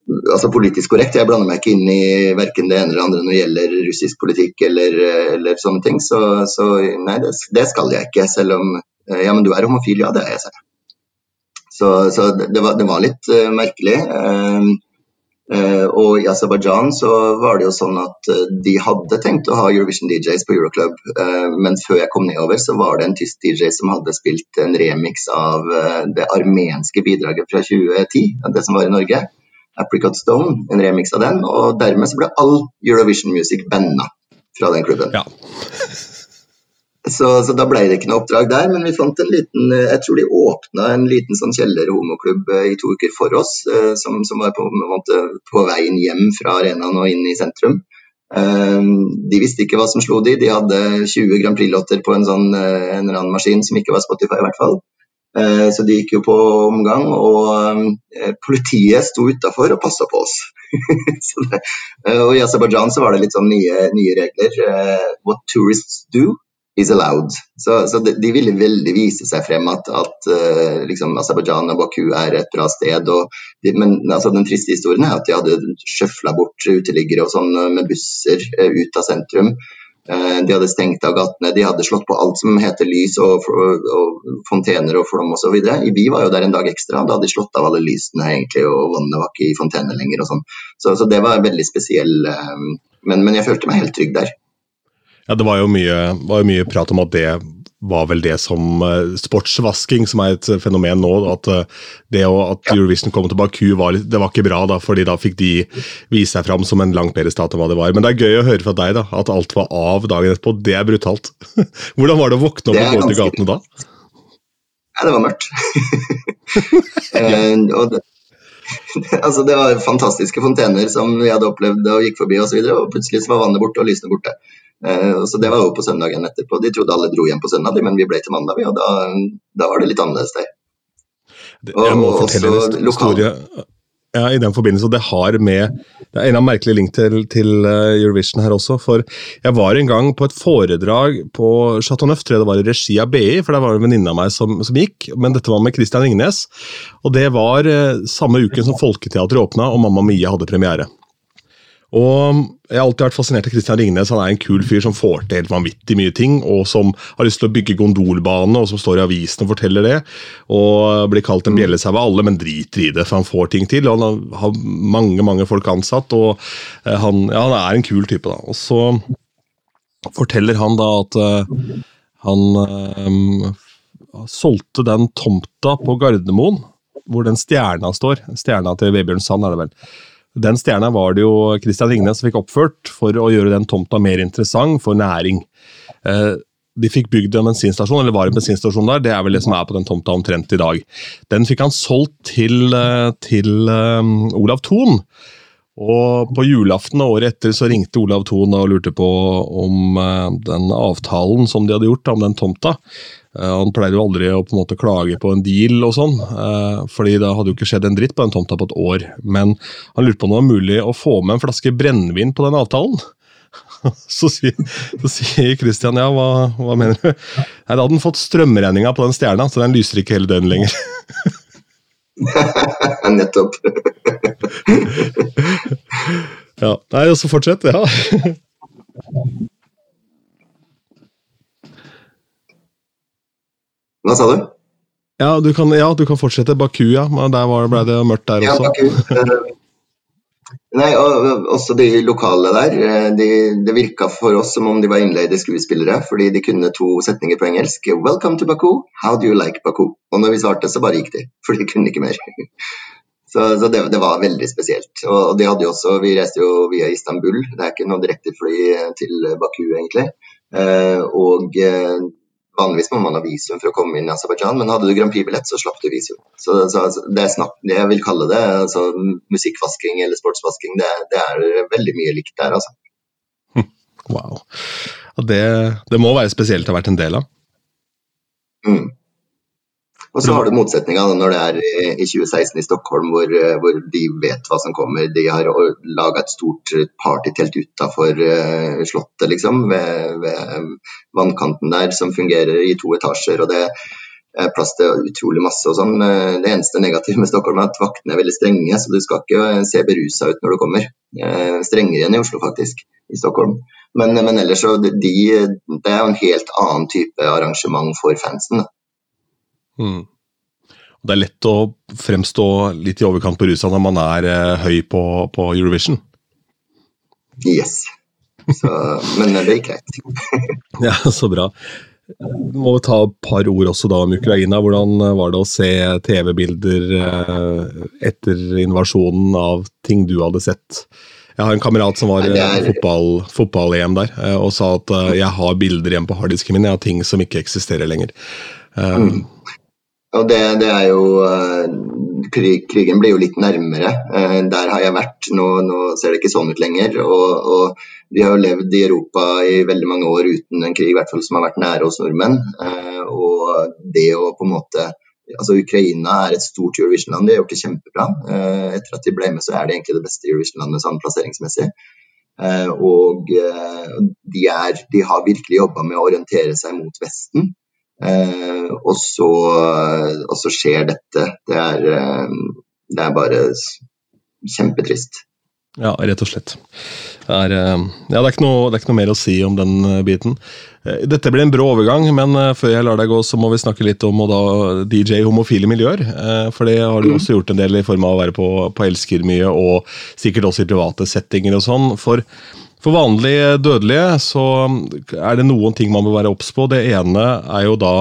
altså politisk korrekt. Jeg blander meg ikke inn i verken det ene eller andre når det gjelder russisk politikk eller, eller sånne ting. Så, så nei, det, det, skal jeg ikke. Selv om Ja, men du er homofil, ja det er jeg, selv. Så, så det, var, det, var, litt uh, merkelig. Uh, Uh, og i Aserbajdsjan så var det jo sånn at de hadde tenkt å ha Eurovision DJs på Euroclub, men før jeg kom nedover så var det en tysk DJ som hadde spilt en remix av det armenske bidraget fra 2010, det som var i Norge. Apricot Stone, en remix av den, og dermed så ble all Eurovision Music banna fra den klubben. Ja. Så, så, da ble det ikke noe oppdrag der, men vi fant en liten eh, Jeg tror de åpna en liten sånn kjeller-homoklubb eh, i to uker for oss, eh, som, som var på, måte, på, veien hjem fra arenaen og inn i sentrum. De visste ikke hva som slo de, de hadde 20 Grand Prix-låter på en, sånn, en eller annen maskin som ikke var Spotify i hvert fall. Så de gikk jo på omgang, og politiet sto utafor og passa på oss. det, og I Aserbajdsjan var det litt sånn nye, nye regler. What tourists do, is allowed. Så, så de, de, ville veldig vise seg frem at, at liksom Aserbajdsjan og Baku er et bra sted. De, men altså, den triste historien er at de hadde sjøfla bort uteliggere og sånn eh, med busser ut av sentrum. Uh, de hadde stengt av gatene, de hadde slått på alt som heter lys og, og, og fontener og flom osv. Vi var jo der en dag ekstra, da hadde de slått av alle lysene egentlig, og vannet var ikke i fontene lenger. og sånn. Så, så, det var veldig spesiell, men, men jeg følte meg helt trygg der. Ja, Det var jo mye, var mye prat om at det var vel det som uh, sportsvasking, som er et fenomen nå. At uh, det at Eurovision kom til Baku, var, det var ikke bra, da, fordi da fikk de vise seg fram som en langt bedre stat enn hva det var. Men det er gøy å høre fra deg da, at alt var av dagen etterpå. Det er brutalt. Hvordan var det å våkne opp og gå til gatene da? Ja, det var mørkt. uh, og det, altså, det var fantastiske fontener som vi hadde opplevd og gikk forbi osv. Og, så videre, og plutselig så var vannet borte og lysene borte. Eh, så Det var jo på søndagen etterpå. De trodde alle dro hjem på søndag, men vi ble til mandag, og da, da var det litt annerledes der. Jeg må fortelle en historie ja, i den forbindelse. Det har med Det er en av merkelige link til, til, eh, Eurovision her også. For jeg var en gang på et foredrag på Chateau Neuf, tror jeg det var i regi av BI, for der var det en venninne av meg som, som, gikk. Men dette var med Christian Ringnes. Og det var eh, samme uken som Folketeatret åpna og Mamma Mia hadde premiere. Og Jeg har alltid vært fascinert av Christian Ringnes. Han er en kul fyr som får til helt vanvittig mye ting, og som har lyst til å bygge gondolbane, og som står i avisen og forteller det. Og blir kalt en mm. bjellesau av alle, men driter i det, for han får ting til. og Han har mange mange folk ansatt, og eh, han, ja, han er en kul type. da. Og Så forteller han da at uh, han um, solgte den tomta på Gardermoen, hvor den stjerna står. Stjerna til Vebjørn Sand, er det vel den stjerna var det jo Christian Ringnes som fikk oppført for å gjøre den tomta mer interessant for næring. Eh, de fikk bygd en bensinstasjon, eller var en bensinstasjon der, det er vel det som er på den tomta omtrent i dag. Den fikk han solgt til, eh, til um, Olav Thon. Og på julaften året etter så ringte Olav Thon og lurte på om den avtalen som de hadde gjort om den tomta, Eh, han pleier jo aldri å på en måte klage på en deal og sånn, eh, fordi det hadde jo ikke skjedd en dritt på den tomta på et år. Men han lurte på om det var mulig å få med en flaske brennevin på den avtalen. Så sier, så sier Christian ja, hva, hva mener du? Nei, Da hadde han fått strømregninga på den stjerna, så den lyser ikke hele døgnet lenger. Nettopp. ja. Nei, og så fortsett. Ja. Hva sa du? Ja, du kan, ja, du kan fortsette. Baku, ja. Men der ble det mørkt der ja, også. Baku. Nei, og Også de lokale der. Eh, de, det virka for oss som om de var innleide skuespillere, fordi de kunne to setninger på engelsk. 'Welcome to Baku. How do you like Baku?' Og når vi svarte, så bare gikk de. For de kunne ikke mer. Så, så det, det, var veldig spesielt. Og de hadde jo også, Vi reiste jo via Istanbul, det er ikke noe direktefly til Baku, egentlig. Eh, og eh, Vanligvis må man ha visum for å komme inn i Aserbajdsjan, men hadde du Grand Prix-billett, så slapp du visum. Så, så det, er snakk, det jeg vil kalle det, altså, musikkvasking eller sportsvasking, det, det, er veldig mye likt der, altså. Wow. Det, det, må være spesielt å ha vært en del av? Mm. Og så har du motsetninga når det er i 2016 i Stockholm, hvor, eh, hvor de vet hva som kommer. De har laga et stort partytelt utafor slottet, liksom, ved, ved, vannkanten der, som fungerer i to etasjer. og det er plass til utrolig masse og sånn. Eh, det eneste negative med Stockholm er at vaktene er veldig strenge, så du skal ikke se berusa ut når du kommer. Strengere enn i Oslo, faktisk, i Stockholm. Men, men ellers så de, det er jo en helt annen type arrangement for fansen. da. Mm. Det er lett å fremstå litt i overkant på rusa når man er eh, høy på, på Eurovision. Yes. Så, men det gikk greit. Ja, så bra. Vi må ta et par ord også da om Ukraina. Hvordan var det å se TV-bilder eh, etter invasjonen av ting du hadde sett? Jeg har en kamerat som var i er- eh, fotball- fotball-EM der, eh, og sa at eh, jeg har bilder igjen på harddisken min, jeg har ting som ikke eksisterer lenger. Um, Mm. Og det, det er jo eh, krig, Krigen blir jo litt nærmere. Eh, Der har jeg vært. Nå, nå ser det ikke sånn ut lenger. Og, og vi har jo levd i Europa i veldig mange år uten en krig i hvert fall som har vært nære oss nordmenn. Eh, Og det å på en måte Altså Ukraina er et stort Eurovision-land, de har gjort det kjempebra. Etter at de ble med, så er det egentlig det beste Eurovision-landet sånn plasseringsmessig. Og de, er, de har virkelig jobba med å orientere seg mot Vesten. Eh, og, så, og så skjer dette. Det er, eh, det er bare kjempetrist. Ja, rett og slett. Det er, eh, ja, det, er ikke noe, det er ikke noe mer å si om den eh, biten. Eh, Dette blir en brå overgang, men eh, før jeg lar deg gå, så må vi snakke litt om da DJ homofile miljøer. Eh, For det har du også gjort en del i form av å være på, på Elsker mye, og sikkert også i private settinger og sånn. For, for vanlige dødelige så er det noen ting man bør være obs på. Det ene er jo da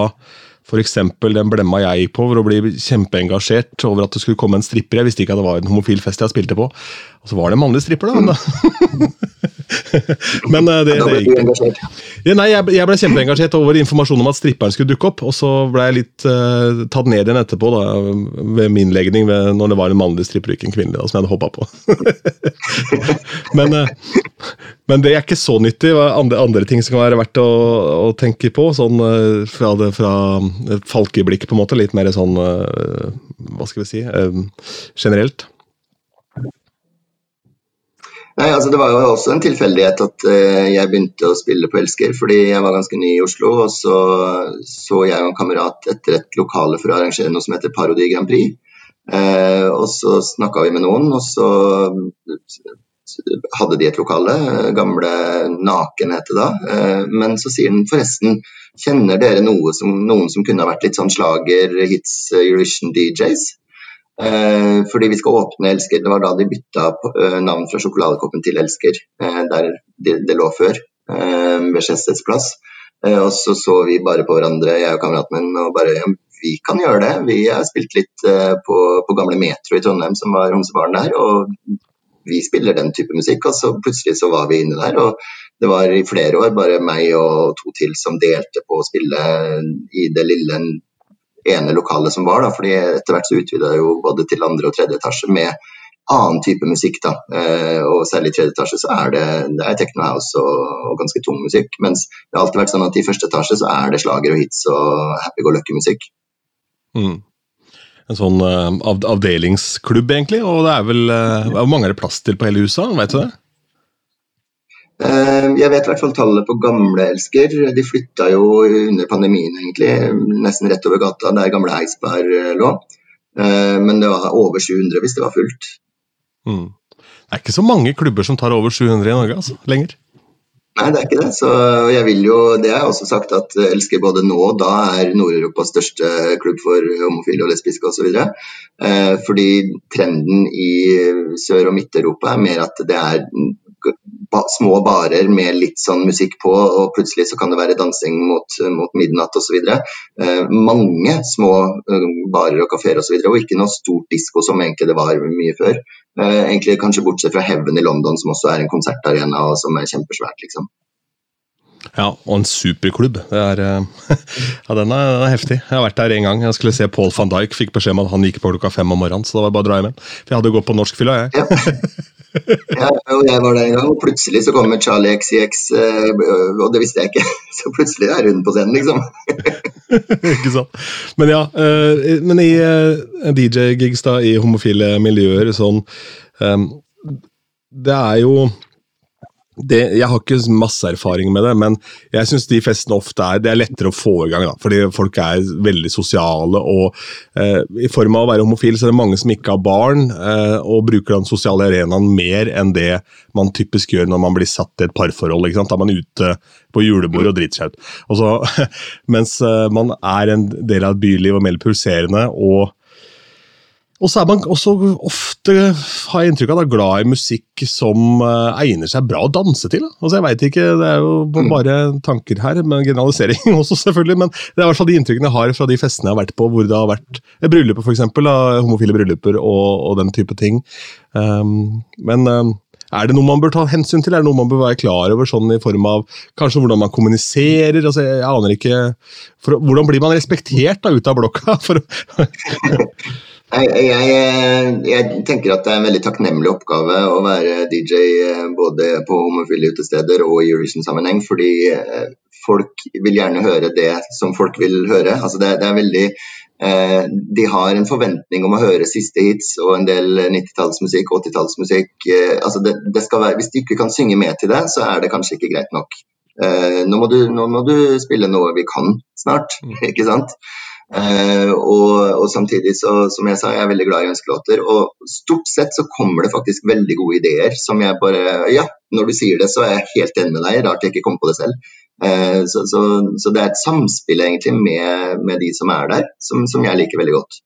F.eks. den blemma jeg på for å bli kjempeengasjert over at det skulle komme en stripper. Jeg visste ikke at det var en homofil fest jeg spilte på. Og så var det en mannlig stripper, da. Men eh, det, det gikk ja, nei, jeg, ble kjempeengasjert over informasjonen om at stripperen skulle dukke opp, og så ble jeg litt uh, tatt ned igjen etterpå, da, ved min legning, ved, når det var en mannlig stripper og ikke en kvinnelig, da, som jeg hadde håpa på. men, eh, men det er ikke så nyttig. Andre, andre ting som kan være verdt å, å tenke på, sånn eh, fra, det, fra et falkeblikk, på en måte, litt mer sånn eh, Hva skal vi si? eh, generelt. Nei, altså Det var jo også en tilfeldighet at eh, jeg begynte å spille på Elsker fordi jeg var ganske ny i Oslo. Og så så jeg og en kamerat etter et lokale for å arrangere noe som heter Parodi Grand Prix. Eh, og så snakka vi med noen, og så hadde de et lokale. eh, Gamle Naken het det da. Eh, men så sier den forresten Kjenner dere noe som, noen som kunne ha vært litt sånn slager, hits, Eurovision DJs? Eh, fordi vi skal åpne Elsker. Det var da de bytta navn fra sjokoladekoppen til Elsker, der det, lå før, ved Skjesteds plass. Og så så vi bare på hverandre, jeg og kameraten min, og bare ja, vi kan gjøre det. Vi har spilt litt på, på gamle Metro i Trondheim, som var homsebaren der. og vi spiller den type musikk, og så plutselig så var vi inne der. og Det var i flere år bare meg og to til som delte på å spille i det lille ene lokalet som var. da, fordi Etter hvert så utvida jo både til andre og tredje etasje med annen type musikk. da, eh, og Særlig i tredje etasje så er det, det er techno house og, og ganske tung musikk. Mens det har alltid vært sånn at i første etasje så er det slager og hits og happy go lucky-musikk. Mm. En sånn eh, av, avdelingsklubb, egentlig. Og det er vel eh, Hvor mange er det plass til på hele USA, Vet du det? Eh, Jeg vet i hvert fall tallet på gamle elsker. De flytta jo under pandemien, egentlig, nesten rett over gata der gamle Eidsberg lå. Men det var over 700 hvis det var fullt. Mm. Det er ikke så mange klubber som tar over 700 i Norge altså, lenger. Nei, det er ikke det. Så jeg vil jo, det har jeg også sagt at Elsker både nå og da er Nord-Europas største klubb for homofile og lesbiske osv. Eh, fordi trenden i Sør- og Midt-Europa er mer at det er små barer med litt sånn musikk på, og plutselig så kan det være dansing mot, mot midnatt osv. Eh, mange små eh, barer og kafeer osv. Og, så videre, og ikke noe stort disko som egentlig det var mye før. Eh, egentlig Kanskje bortsett fra Heaven i London, som også er en konsertarena og som er kjempesvært. liksom. Ja, og en superklubb. Det er, eh, ja, den er, den er heftig. Jeg har vært der en gang. Jeg skulle se Paul van Dijk. Fikk beskjed om at han gikk på klokka fem om morgenen. Så det var bare å dra hjem igjen. For jeg hadde gått på norskfylla, jeg. Ja. ja, og jeg var der en gang, og plutselig så kommer Charlie XCX, eh, og det visste jeg ikke. Så plutselig er hun på scenen, liksom. ikke sant? Men ja, eh, men i eh, DJ-gigs da, i homofile miljøer sånn Det er jo det, jeg har ikke masse erfaring med det, men jeg syns de festene ofte er det er lettere å få i gang. da, Fordi folk er veldig sosiale. og eh, I form av å være homofil så er det mange som ikke har barn, eh, og bruker den sosiale arenaen mer enn det man typisk gjør når man blir satt i et parforhold. ikke sant? Da er man ute på julebord og driter seg ut. Mens eh, man er en del av et byliv og mer pulserende, og Og så er man også ofte, har jeg inntrykk av, da, glad i musikk som uh, egner seg bra å danse til. Da. Altså, jeg vet ikke, Det er jo Mm. bare tanker her, med generalisering også, selvfølgelig. Men det er i hvert fall de inntrykkene jeg har fra de festene jeg har vært på, hvor det har vært eh, brylluper, eksempel, homofile brylluper og, og den type ting. Um, men um, er det noe man bør ta hensyn til? Er det noe man bør være klar over, sånn i form av kanskje hvordan man kommuniserer? Altså, jeg aner ikke, for, Hvordan blir man respektert da, ut av blokka? For, Jeg, jeg, jeg, tenker at det er en veldig takknemlig oppgave å være DJ eh, både på homofile utesteder og i Eurovision-sammenheng, fordi eh, folk vil gjerne høre det som folk vil høre. Altså det, det er veldig eh, De har en forventning om å høre siste hits og en del 90-tallsmusikk, 80-tallsmusikk. Eh, altså det, det skal være, hvis de ikke kan synge med til det, så er det kanskje ikke greit nok. Eh, nå, må du, nå må du spille noe vi kan snart, ikke sant? Uh, og, og, samtidig, så, som jeg sa, jeg er veldig glad i ønskelåter. Og stort sett så kommer det faktisk veldig gode ideer som jeg bare Ja, når du sier det, så er jeg helt enig med deg. Rart jeg ikke kom på det selv. Uh, så, så, så, det er et samspill egentlig med, med de som er der, som, som jeg liker veldig godt.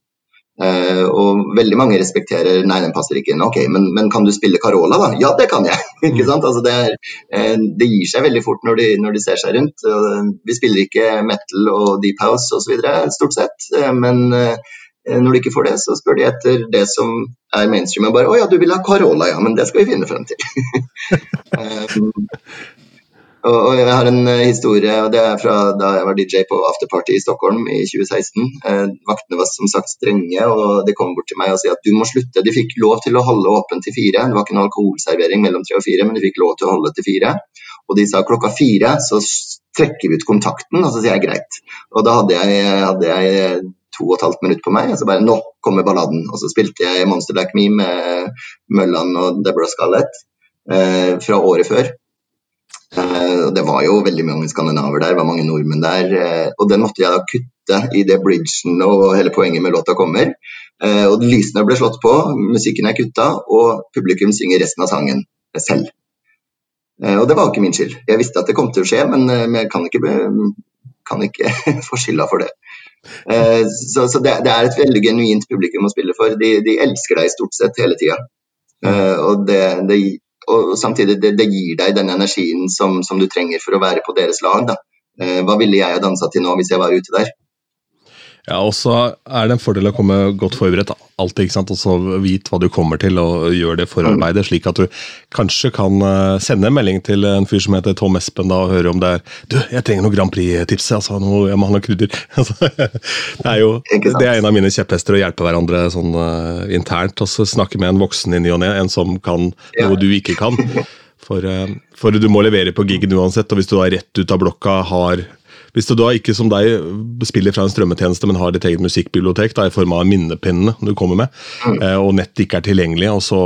Uh, og veldig mange respekterer Nei, den passer ikke inn. Ok, men, men, kan du spille Carola, da? Ja, det kan jeg. ikke sant? Altså, det, er, uh, det, gir seg veldig fort når de, når de ser seg rundt. Uh, vi spiller ikke metal og deep house osv. stort sett, men når de ikke får det, så spør de etter det som er mainstream. Og bare 'Å ja, du vil ha Carola, ja, men det skal vi finne frem til'. Og, Jeg har en uh, historie, og det er fra da jeg var DJ på afterparty i Stockholm i 2016. Uh, vaktene var som sagt strenge, og de kom bort til meg og sa at du må slutte. De fikk lov til å holde åpent til fire. Det var ikke noen alkoholservering mellom tre og fire, men de fikk lov til å holde til fire. Og de sa klokka fire så trekker vi ut kontakten, og så sier jeg greit. Og da hadde jeg, hadde jeg to og et halvt minutt på meg, og så bare nå kommer balladen. Og så spilte jeg Monster Like Me med Mølland og Deborah Scarlett uh, fra året før. Uh, det var jo veldig mange skandinaver der, det var mange nordmenn der. Uh, og den måtte jeg da kutte i det bridgen og hele poenget med låta kommer. Uh, og lysene ble slått på, musikken er kutta, og publikum synger resten av sangen selv. og det var ikke min skyld. Jeg visste at det kom til å skje, men jeg kan ikke, kan ikke få skylda for det. så, så det, det, er et veldig genuint publikum å spille for. De, de elsker deg stort sett hele tida. og det, det og samtidig det, det, gir deg den energien som, som, du trenger for å være på deres lag. Da. Eh, hva ville jeg ha dansa til nå hvis jeg var ute der? Ja, og så er det en fordel å komme godt forberedt. Alltid, ikke sant? Og så Vit hva du kommer til, og gjør det forarbeidet, slik at du kanskje kan sende en melding til en fyr som heter Tom Espen da, og høre om det er Du, jeg trenger noen Grand Prix-tips. Altså, noe, jeg må ha noe krydder. det, er jo, det er en av mine kjepphester å hjelpe hverandre sånn uh, internt. Altså, snakke med en voksen i ny og ne, en som kan noe du ikke kan. For, uh, for du må levere på gigen uansett, og hvis du da rett ut av blokka har hvis du da ikke som deg spiller fra en strømmetjeneste, men har ditt eget musikkbibliotek da, i form av minnepinnene du kommer med, mm. og nettet ikke er tilgjengelig, og så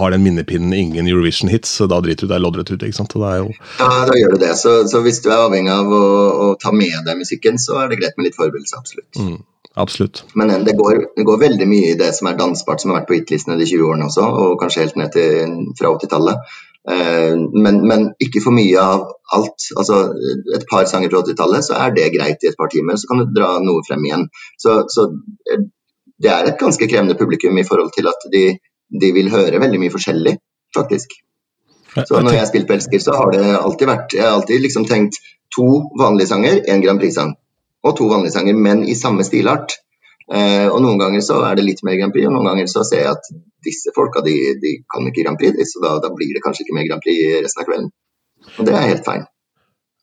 har den minnepinnen ingen Eurovision-hits, da driter du deg loddrett ut. ikke sant? Jo... Ja, da gjør du det. Så, så, hvis du er avhengig av å, å, ta med deg musikken, så er det greit med litt forberedelse, absolutt. Mm. Absolutt. Men det går, det går, veldig mye i det som er dansbart, som har vært på hitlistene de 20 årene også, og kanskje helt ned til fra 80-tallet. Men, men, ikke for mye av alt. Altså, et par sanger fra 80-tallet, så er det greit i et par timer. Så kan du dra noe frem igjen. Så, så det er et ganske krevende publikum i forhold til at de, de vil høre veldig mye forskjellig, faktisk. Så når jeg har spilt på Elsker, så har det alltid vært Jeg har alltid liksom tenkt to vanlige sanger, én Grand Prix-sang. Og to vanlige sanger, men i samme stilart. Eh, og Noen ganger så er det litt mer Grand Prix, og noen ganger så ser jeg at disse folka de, de kan ikke Grand Prix, så da, da, blir det kanskje ikke mer Grand Prix resten av kvelden. Og det er helt feil.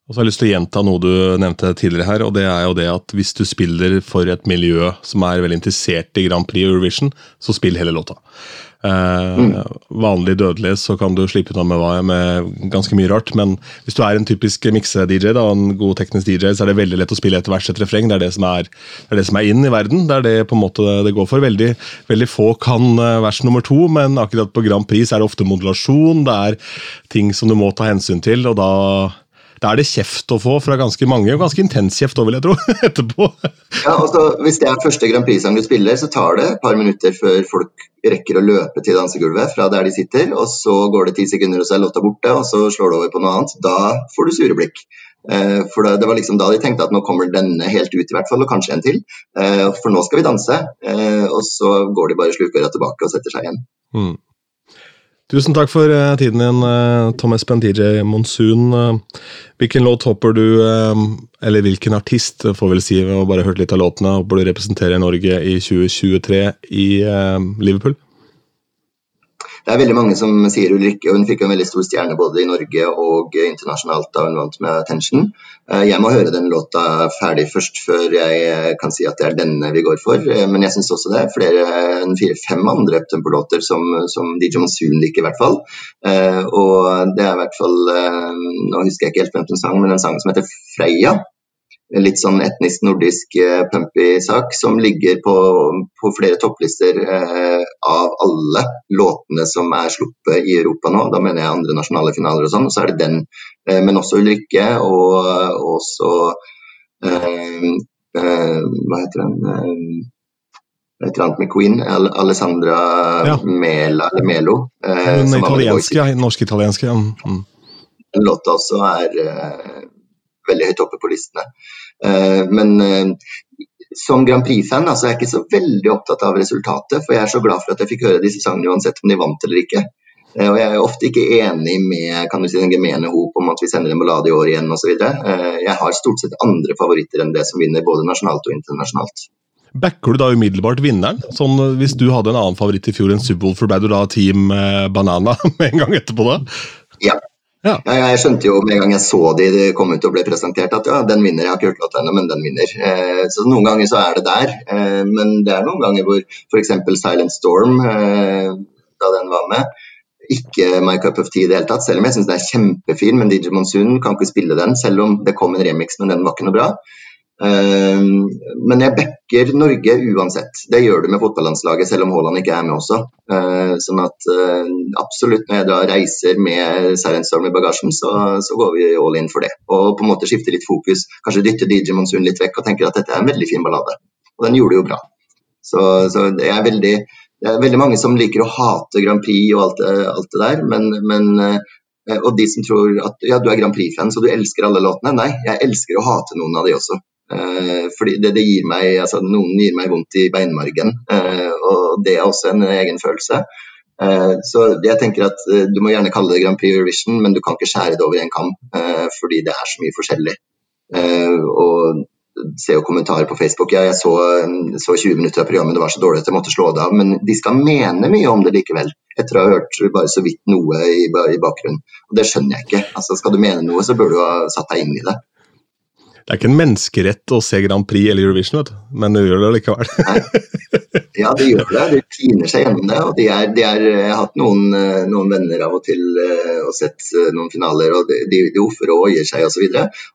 Og så har jeg lyst til å gjenta noe du nevnte tidligere her, og det er jo det at hvis du spiller for et miljø som er veldig interessert i Grand Prix Eurovision, så spill hele låta. Eh, mm. Vanlig dødelig så kan du slippe unna med, med ganske mye rart, men hvis du er en typisk mikse-DJ, da, en god teknisk DJ, så er det veldig lett å spille et vers, et refreng. Det er det som er, det er, det som er inn i verden. Det er det på en måte det går for. Veldig, veldig få kan vers nummer to, men akkurat på Grand Prix er det ofte modulasjon, det er ting som du må ta hensyn til, og da da er det kjeft å få fra ganske mange, og ganske intens kjeft òg, vil jeg tro, etterpå. Ja, altså, Hvis det er første Grand Prix-sang du spiller, så tar det et par minutter før folk rekker å løpe til dansegulvet fra der de sitter, og så går det ti sekunder, og så er låta borte, og så slår det over på noe annet. Da får du sure blikk. Eh, for det, var liksom da de tenkte at nå kommer denne helt ut, i hvert fall, og kanskje en til. Eh, for nå skal vi danse. Eh, og så går de bare slukøra tilbake og setter seg igjen. Mm. Tusen takk for tiden din, Tom Espen DJ Monsun. Hvilken låt håper du, eller hvilken artist, får vel si, og bare hørt litt av låtene, håper du representerer Norge i 2023 i Liverpool? Det er veldig mange som sier Ulrikke, hun fikk en veldig stor stjerne både i Norge og internasjonalt da hun vant med Attention. Eh, jeg må høre den låta ferdig først, før jeg eh, kan si at det er denne vi går for. Eh, men jeg syns også det er flere enn fire-fem andre uptempo-låter som, som DJ Monsoon liker, i hvert fall. Og det er i hvert fall Nå husker jeg ikke helt hvem som sang, men en sang som heter Freya litt sånn etnisk nordisk uh, pumpy sak, som ligger på, på flere topplister eh, av alle låtene som er sluppet i Europa nå. Da mener jeg andre nasjonale finaler og sånn. Og Så er det den, Eh, men også Ulrikke og også Hva heter den? et eller annet med Queen, Alessandra ja. Mela, eller Melo. Eh, Den italienske, norsk-italienske. Mm. Den låta også er eh, veldig høyt oppe på listene. Eh, men eh, som Grand Prix-fan altså, er jeg ikke så veldig opptatt av resultatet, for jeg er så glad for at jeg fikk høre disse sangene uansett om de vant eller ikke. Eh, og jeg er ofte ikke enig med kan du si, den gemene hop om at vi sender en ballade i år igjen osv. Jeg har stort sett andre favoritter enn det som vinner både nasjonalt og internasjonalt. Backer du da umiddelbart vinneren? Sånn, Hvis du hadde en annen favoritt i fjor enn Subwoolfer, ble du da Team Banana med en gang etterpå da? Ja, ja. Jeg skjønte jo med en gang jeg så de, de kom ut og ble presentert at ja, den vinner. Jeg har ikke hørt låta ennå, men den vinner. Eh, så noen ganger så er det der. Eh, men det er noen ganger hvor f.eks. Silent Storm, eh, da den var med, ikke My Cup of Tea i det hele tatt. Selv om jeg syns den er kjempefin, men DJ Monsoon kan ikke spille den. Selv om det kom en remix, men den var ikke noe bra. Ehm, men jeg backer Norge uansett. Det gjør du med fotballandslaget, selv om Haaland ikke er med også. Ehm, sånn at eh, absolutt når jeg da reiser med Silent i bagasjen, så, så, går vi all in for det. Og på en måte skifter litt fokus. Kanskje dytter DJ Monsun litt vekk og tenker at dette er en veldig fin ballade. Og den gjorde jo bra. Så, så det, er veldig, det er veldig mange som liker å hate Grand Prix og alt, alt det der, men, men eh, og de som tror at ja, du er Grand Prix-fan så du elsker alle låtene. Nei, jeg elsker å hate noen av de også. Eh, fordi det, det, gir meg, altså Noen gir meg vondt i beinmargen, eh, og det er også en egen følelse. Eh, så jeg tenker at Du må gjerne kalle det Grand Prix Eurovision, men du kan ikke skjære det over en kam, fordi det er så mye forskjellig. og se jo kommentarer på Facebook. Ja, jeg så, så, 20 minutter av programmet, det var så dårlig at jeg måtte slå det av. Men de skal mene mye om det likevel, etter å ha hørt bare så vidt noe i, i bakgrunnen. Og det skjønner jeg ikke. Altså, skal du mene noe, så bør du ha satt deg inn i det. Det er ikke en menneskerett å se Grand Prix eller Eurovision, vet du. men du gjør det likevel. ja, de gjør det. De piner seg gjennom det. og de er, de er, Jeg har hatt noen, eh, noen, venner av og til eh, og sett eh, noen finaler, og de, de, offer og oier seg osv.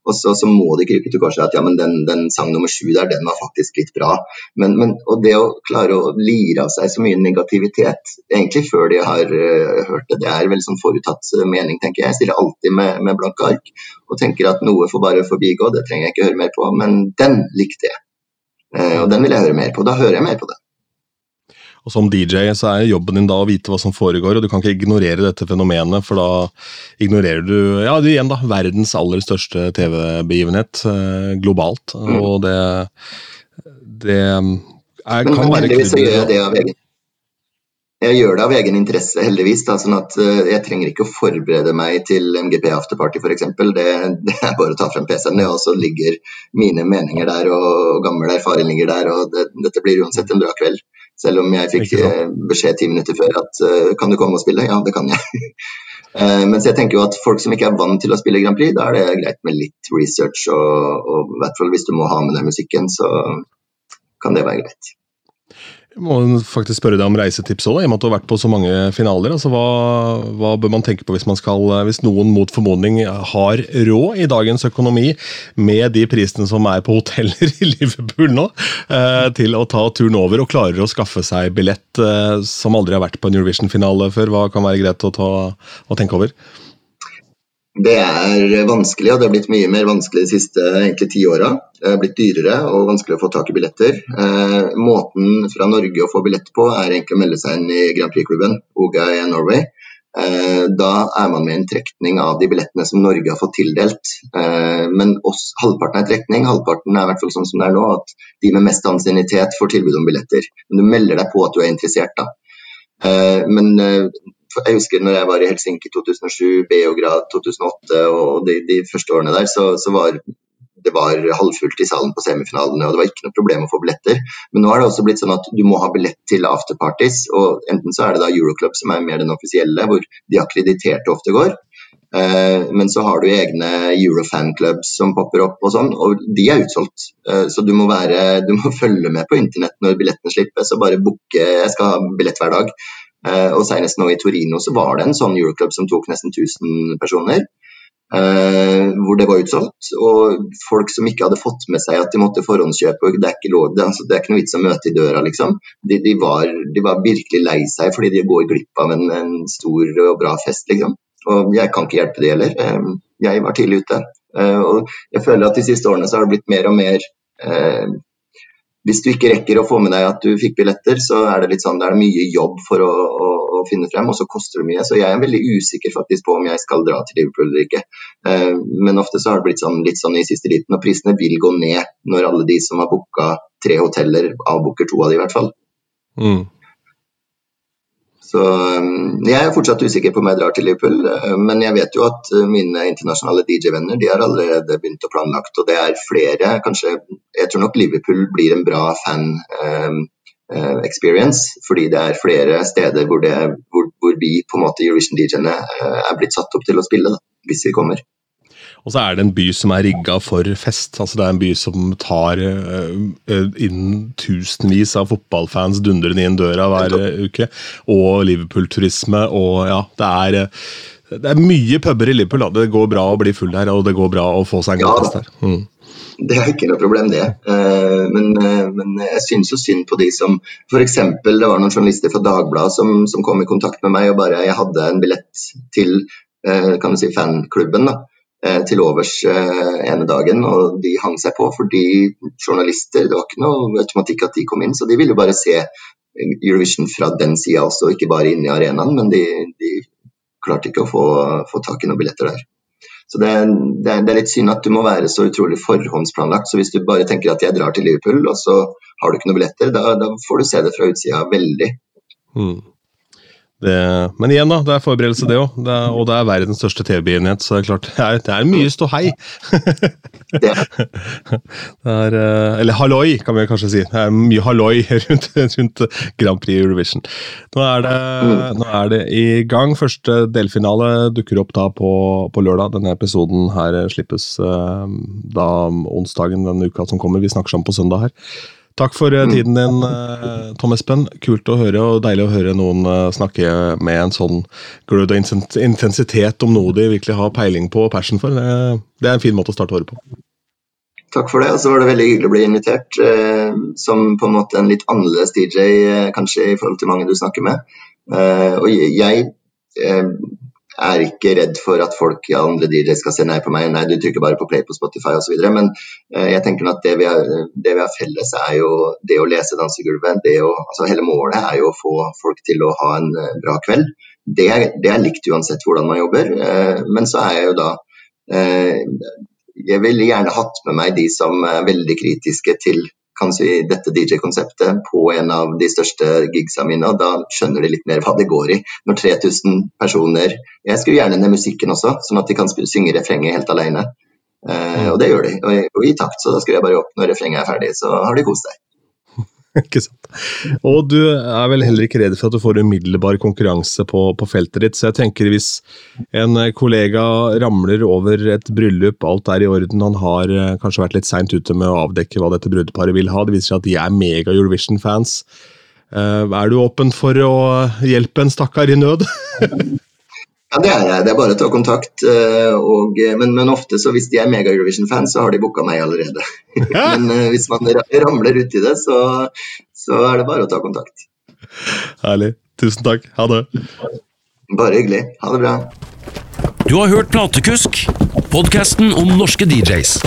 Og så, så må de krype til korset at ja, men den, den sang nummer sju der, den var faktisk litt bra. Men, men, og det å klare å lire av seg så mye negativitet egentlig før de har uh, hørt det, det er vel sånn forutatt mening, tenker jeg. Jeg stiller alltid med, med blanke ark og tenker at noe får bare forbigå, det trenger jeg ikke høre mer på. Men den likte jeg, Uh, og den vil jeg høre mer på. Da hører jeg mer på det. Og Som DJ så er jobben din da å vite hva som foregår, og du kan ikke ignorere dette fenomenet, for da ignorerer du ja, du igjen da, verdens aller største TV-begivenhet eh, globalt. Mm. Og det, det er, kan men, være heldigvis så gjør jeg det av egen jeg gjør det av egen interesse, heldigvis. Da, sånn at uh, Jeg trenger ikke å forberede meg til MGP afterparty f.eks. Det, det er bare å ta frem PC-en, og så ligger mine meninger der og gammel erfaring ligger der. og det, Dette blir uansett en bra kveld. Selv om jeg fikk uh, beskjed ti minutter før at uh, kan du komme og spille? Ja, det kan jeg. mens jeg tenker jo at folk som ikke er vant til å spille Grand Prix, da er det greit med litt research. Og, og i hvert fall hvis du må ha med deg musikken, så kan det være greit. Jeg må faktisk spørre deg om reisetips òg, i og med at du har vært på så mange finaler. Altså, hva, hva, bør man tenke på hvis, man skal, hvis noen mot formodning har råd i dagens økonomi, med de prisene som er på hoteller i Liverpool nå, eh, til å ta turen over og klarer å skaffe seg billett eh, som aldri har vært på en Eurovision-finale før? Hva kan være greit å, ta, å tenke over? Det er vanskelig, og det har blitt mye mer vanskelig de siste ti åra. Det har blitt dyrere og vanskelig å få tak i billetter. Eh, måten fra Norge å få billett på er egentlig å melde seg inn i Grand Prix-klubben OGA Norway. Eh, da er man med en trekning av de billettene som Norge har fått tildelt. Eh, men oss, halvparten er trekning, halvparten er i hvert fall sånn som det er nå, at de med mest ansiennitet får tilbud om billetter. Men du melder deg på at du er interessert, da. Eh, men eh, jeg husker når jeg var i Helsinki 2007, Beograd 2008 og de, de første årene der, så, så, var det var halvfullt i salen på semifinalene, og det var ikke noe problem å få billetter. Men nå har det også blitt sånn at du må ha billett til afterparties, og enten så er det da Euroclub som er mer den offisielle, hvor de akkrediterte ofte går. Eh, men så har du egne Eurofanclubs som popper opp og sånn, og de er utsolgt. Eh, så du må, være, du må følge med på internett når billettene slippes, og bare booke 'jeg skal ha billett hver dag'. Uh, og Senest nå i Torino så var det en sånn Euroclub som tok nesten 1000 personer. Uh, hvor det var utsolgt. Og folk som ikke hadde fått med seg at de måtte forhåndskjøpe, det er ikke, lov, det, altså, det er ikke noe vits å møte i døra, liksom. De, de, var, de, var, virkelig lei seg fordi de går glipp av en, en, stor og bra fest, liksom. Og jeg kan ikke hjelpe de heller. Uh, jeg var tidlig ute. og jeg føler at de siste årene så har det blitt mer og mer hvis du ikke rekker å få med deg at du fikk billetter, så er det litt sånn, det er mye jobb for å, å, å, finne frem, og så koster det mye. Så jeg er veldig usikker faktisk på om jeg skal dra til Liverpool eller ikke. Eh, men ofte så har det blitt sånn, litt sånn i siste liten, og prisene vil gå ned når alle de som har booka tre hoteller, avbooker to av de i hvert fall. Mm. Så um, Jeg er fortsatt usikker på om jeg drar til Liverpool, uh, men jeg vet jo at uh, mine internasjonale DJ-venner de har allerede begynt å planlagt, og det er flere. kanskje, Jeg tror nok Liverpool blir en bra fan um, uh, experience, fordi det er flere steder hvor, det, hvor, hvor vi på en måte Eurovision DJ-ene er blitt satt opp til å spille, da, hvis vi kommer. Og så er det en by som er rigga for fest. altså Det er en by som tar uh, inn tusenvis av fotballfans dundrende inn døra hver uke. Og Liverpool-turisme. Og ja, det er, det er mye puber i Liverpool. Da. Det går bra å bli full der, og det går bra å få seg en god fest der. Mm. Det er ikke noe problem, det. Men, men jeg syns jo synd på de som F.eks. det var noen journalister fra Dagbladet som, som, kom i kontakt med meg og bare jeg hadde en billett til kan du si, fanklubben. da Eh, til overs eh, ene dagen, og de hang seg på fordi journalister Det var ikke noe automatikk at de kom inn, så de ville bare se Eurovision fra den sida også, ikke bare inne i arenaen. Men de, de klarte ikke å få, få, tak i noen billetter der. Så det, det, det, er litt synd at du må være så utrolig forhåndsplanlagt. Så hvis du bare tenker at jeg drar til Liverpool, og så har du ikke noen billetter, da, da får du se det fra utsida veldig. Mm. Det, men igjen, da. Det er forberedelse, det òg. Og det er verdens største TV-begivenhet, så det er klart det er, det er mye ståhei. det er eh, Eller halloi, kan vi kanskje si. Det er mye halloi rundt, rundt Grand Prix Eurovision. Nå er, det, nå er, det, i gang. Første delfinale dukker opp da på, på lørdag. Denne episoden her slippes uh, da onsdagen denne uka som kommer. Vi snakker sammen på søndag her. Takk for eh, tiden din, eh, Tom Espen. Kult å høre, og deilig å høre noen eh, snakke med en sånn glød og intensitet om noe de virkelig har peiling på og passion for. Det er en fin måte å starte året på. Takk for det. Og så var det veldig hyggelig å bli invitert som på en måte en litt annerledes DJ, kanskje i forhold til mange du snakker med. Og jeg er ikke redd for at folk ja, andre DJ skal se nei på meg. Nei, du trykker bare på play på Spotify osv. Men eh, jeg tenker at det vi, har, det vi, har, felles, er jo det å lese dansegulvet. Det å, altså, hele målet er jo å få folk til å ha en uh, bra kveld. Det er, det er, likt uansett hvordan man jobber. Eh, men så er jeg jo da eh, Jeg ville gjerne hatt med meg de som er veldig kritiske til kan si, dette DJ-konseptet på en av de største gigsa mine, og da skjønner de litt mer hva det går i. Når 3000 personer Jeg skulle gjerne ned musikken også, sånn at de kan synge refrenget helt alene. Eh, og det gjør de, og, i takt, så da skrur jeg bare opp når refrenget er ferdig, så har de kost seg. ikke sant. Og du er vel heller ikke redd for at du får umiddelbar konkurranse på, på, feltet ditt. Så jeg tenker hvis en kollega ramler over et bryllup, alt er i orden, han har eh, kanskje vært litt seint ute med å avdekke hva dette brudeparet vil ha, det viser seg at de er mega Eurovision-fans. Eh, er du åpen for å hjelpe en stakkar i nød? Ja, det er jeg. Det er bare å ta kontakt. Eh, og, eh, men, men, ofte, så hvis de er mega Eurovision-fans, så har de booka meg allerede. men eh, hvis man ramler uti det, så, så er det bare å ta kontakt. Herlig. Tusen takk. Ha det. Bare hyggelig. Ha det bra. Du har hørt Platekusk, podkasten om norske DJs.